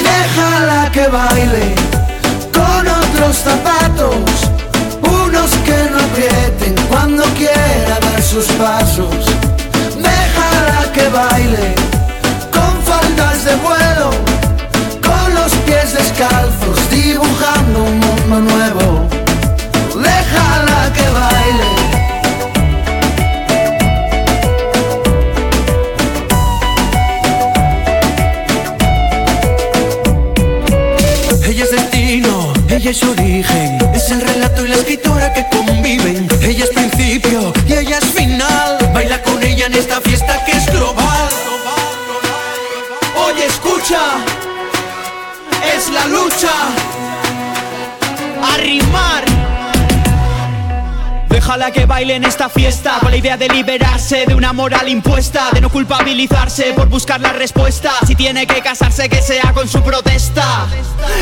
Déjala que baile otros zapatos, unos que no aprieten cuando quiera dar sus pasos. Déjala que baile con faldas de vuelo, con los pies descalzos dibujando un mundo nuevo. Déjala que baile. Ella es origen. Es el relato y la escritura que conviven. Ella es principio y ella es final. Baila con ella en esta fiesta que es global. Oye, escucha, es la lucha. Arrimar. Déjala que baile en esta fiesta Con la idea de liberarse de una moral impuesta De no culpabilizarse por buscar la respuesta. Si tiene que casarse que sea con su protesta.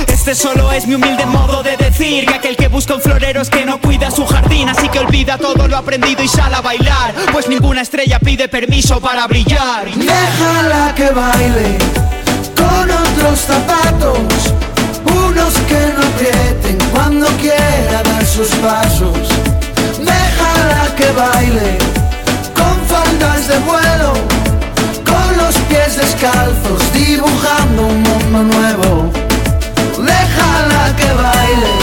Este solo es mi humilde modo de decir Que aquel que busca un florero es que no cuida su jardín Así que olvida todo lo aprendido y sale a bailar Pues ninguna estrella pide permiso para brillar. Déjala que baile con otros zapatos, unos que no aprieten cuando quiera dar sus pasos. Que baile con faldas de vuelo, con los pies descalzos, dibujando un mundo nuevo. Déjala que baile.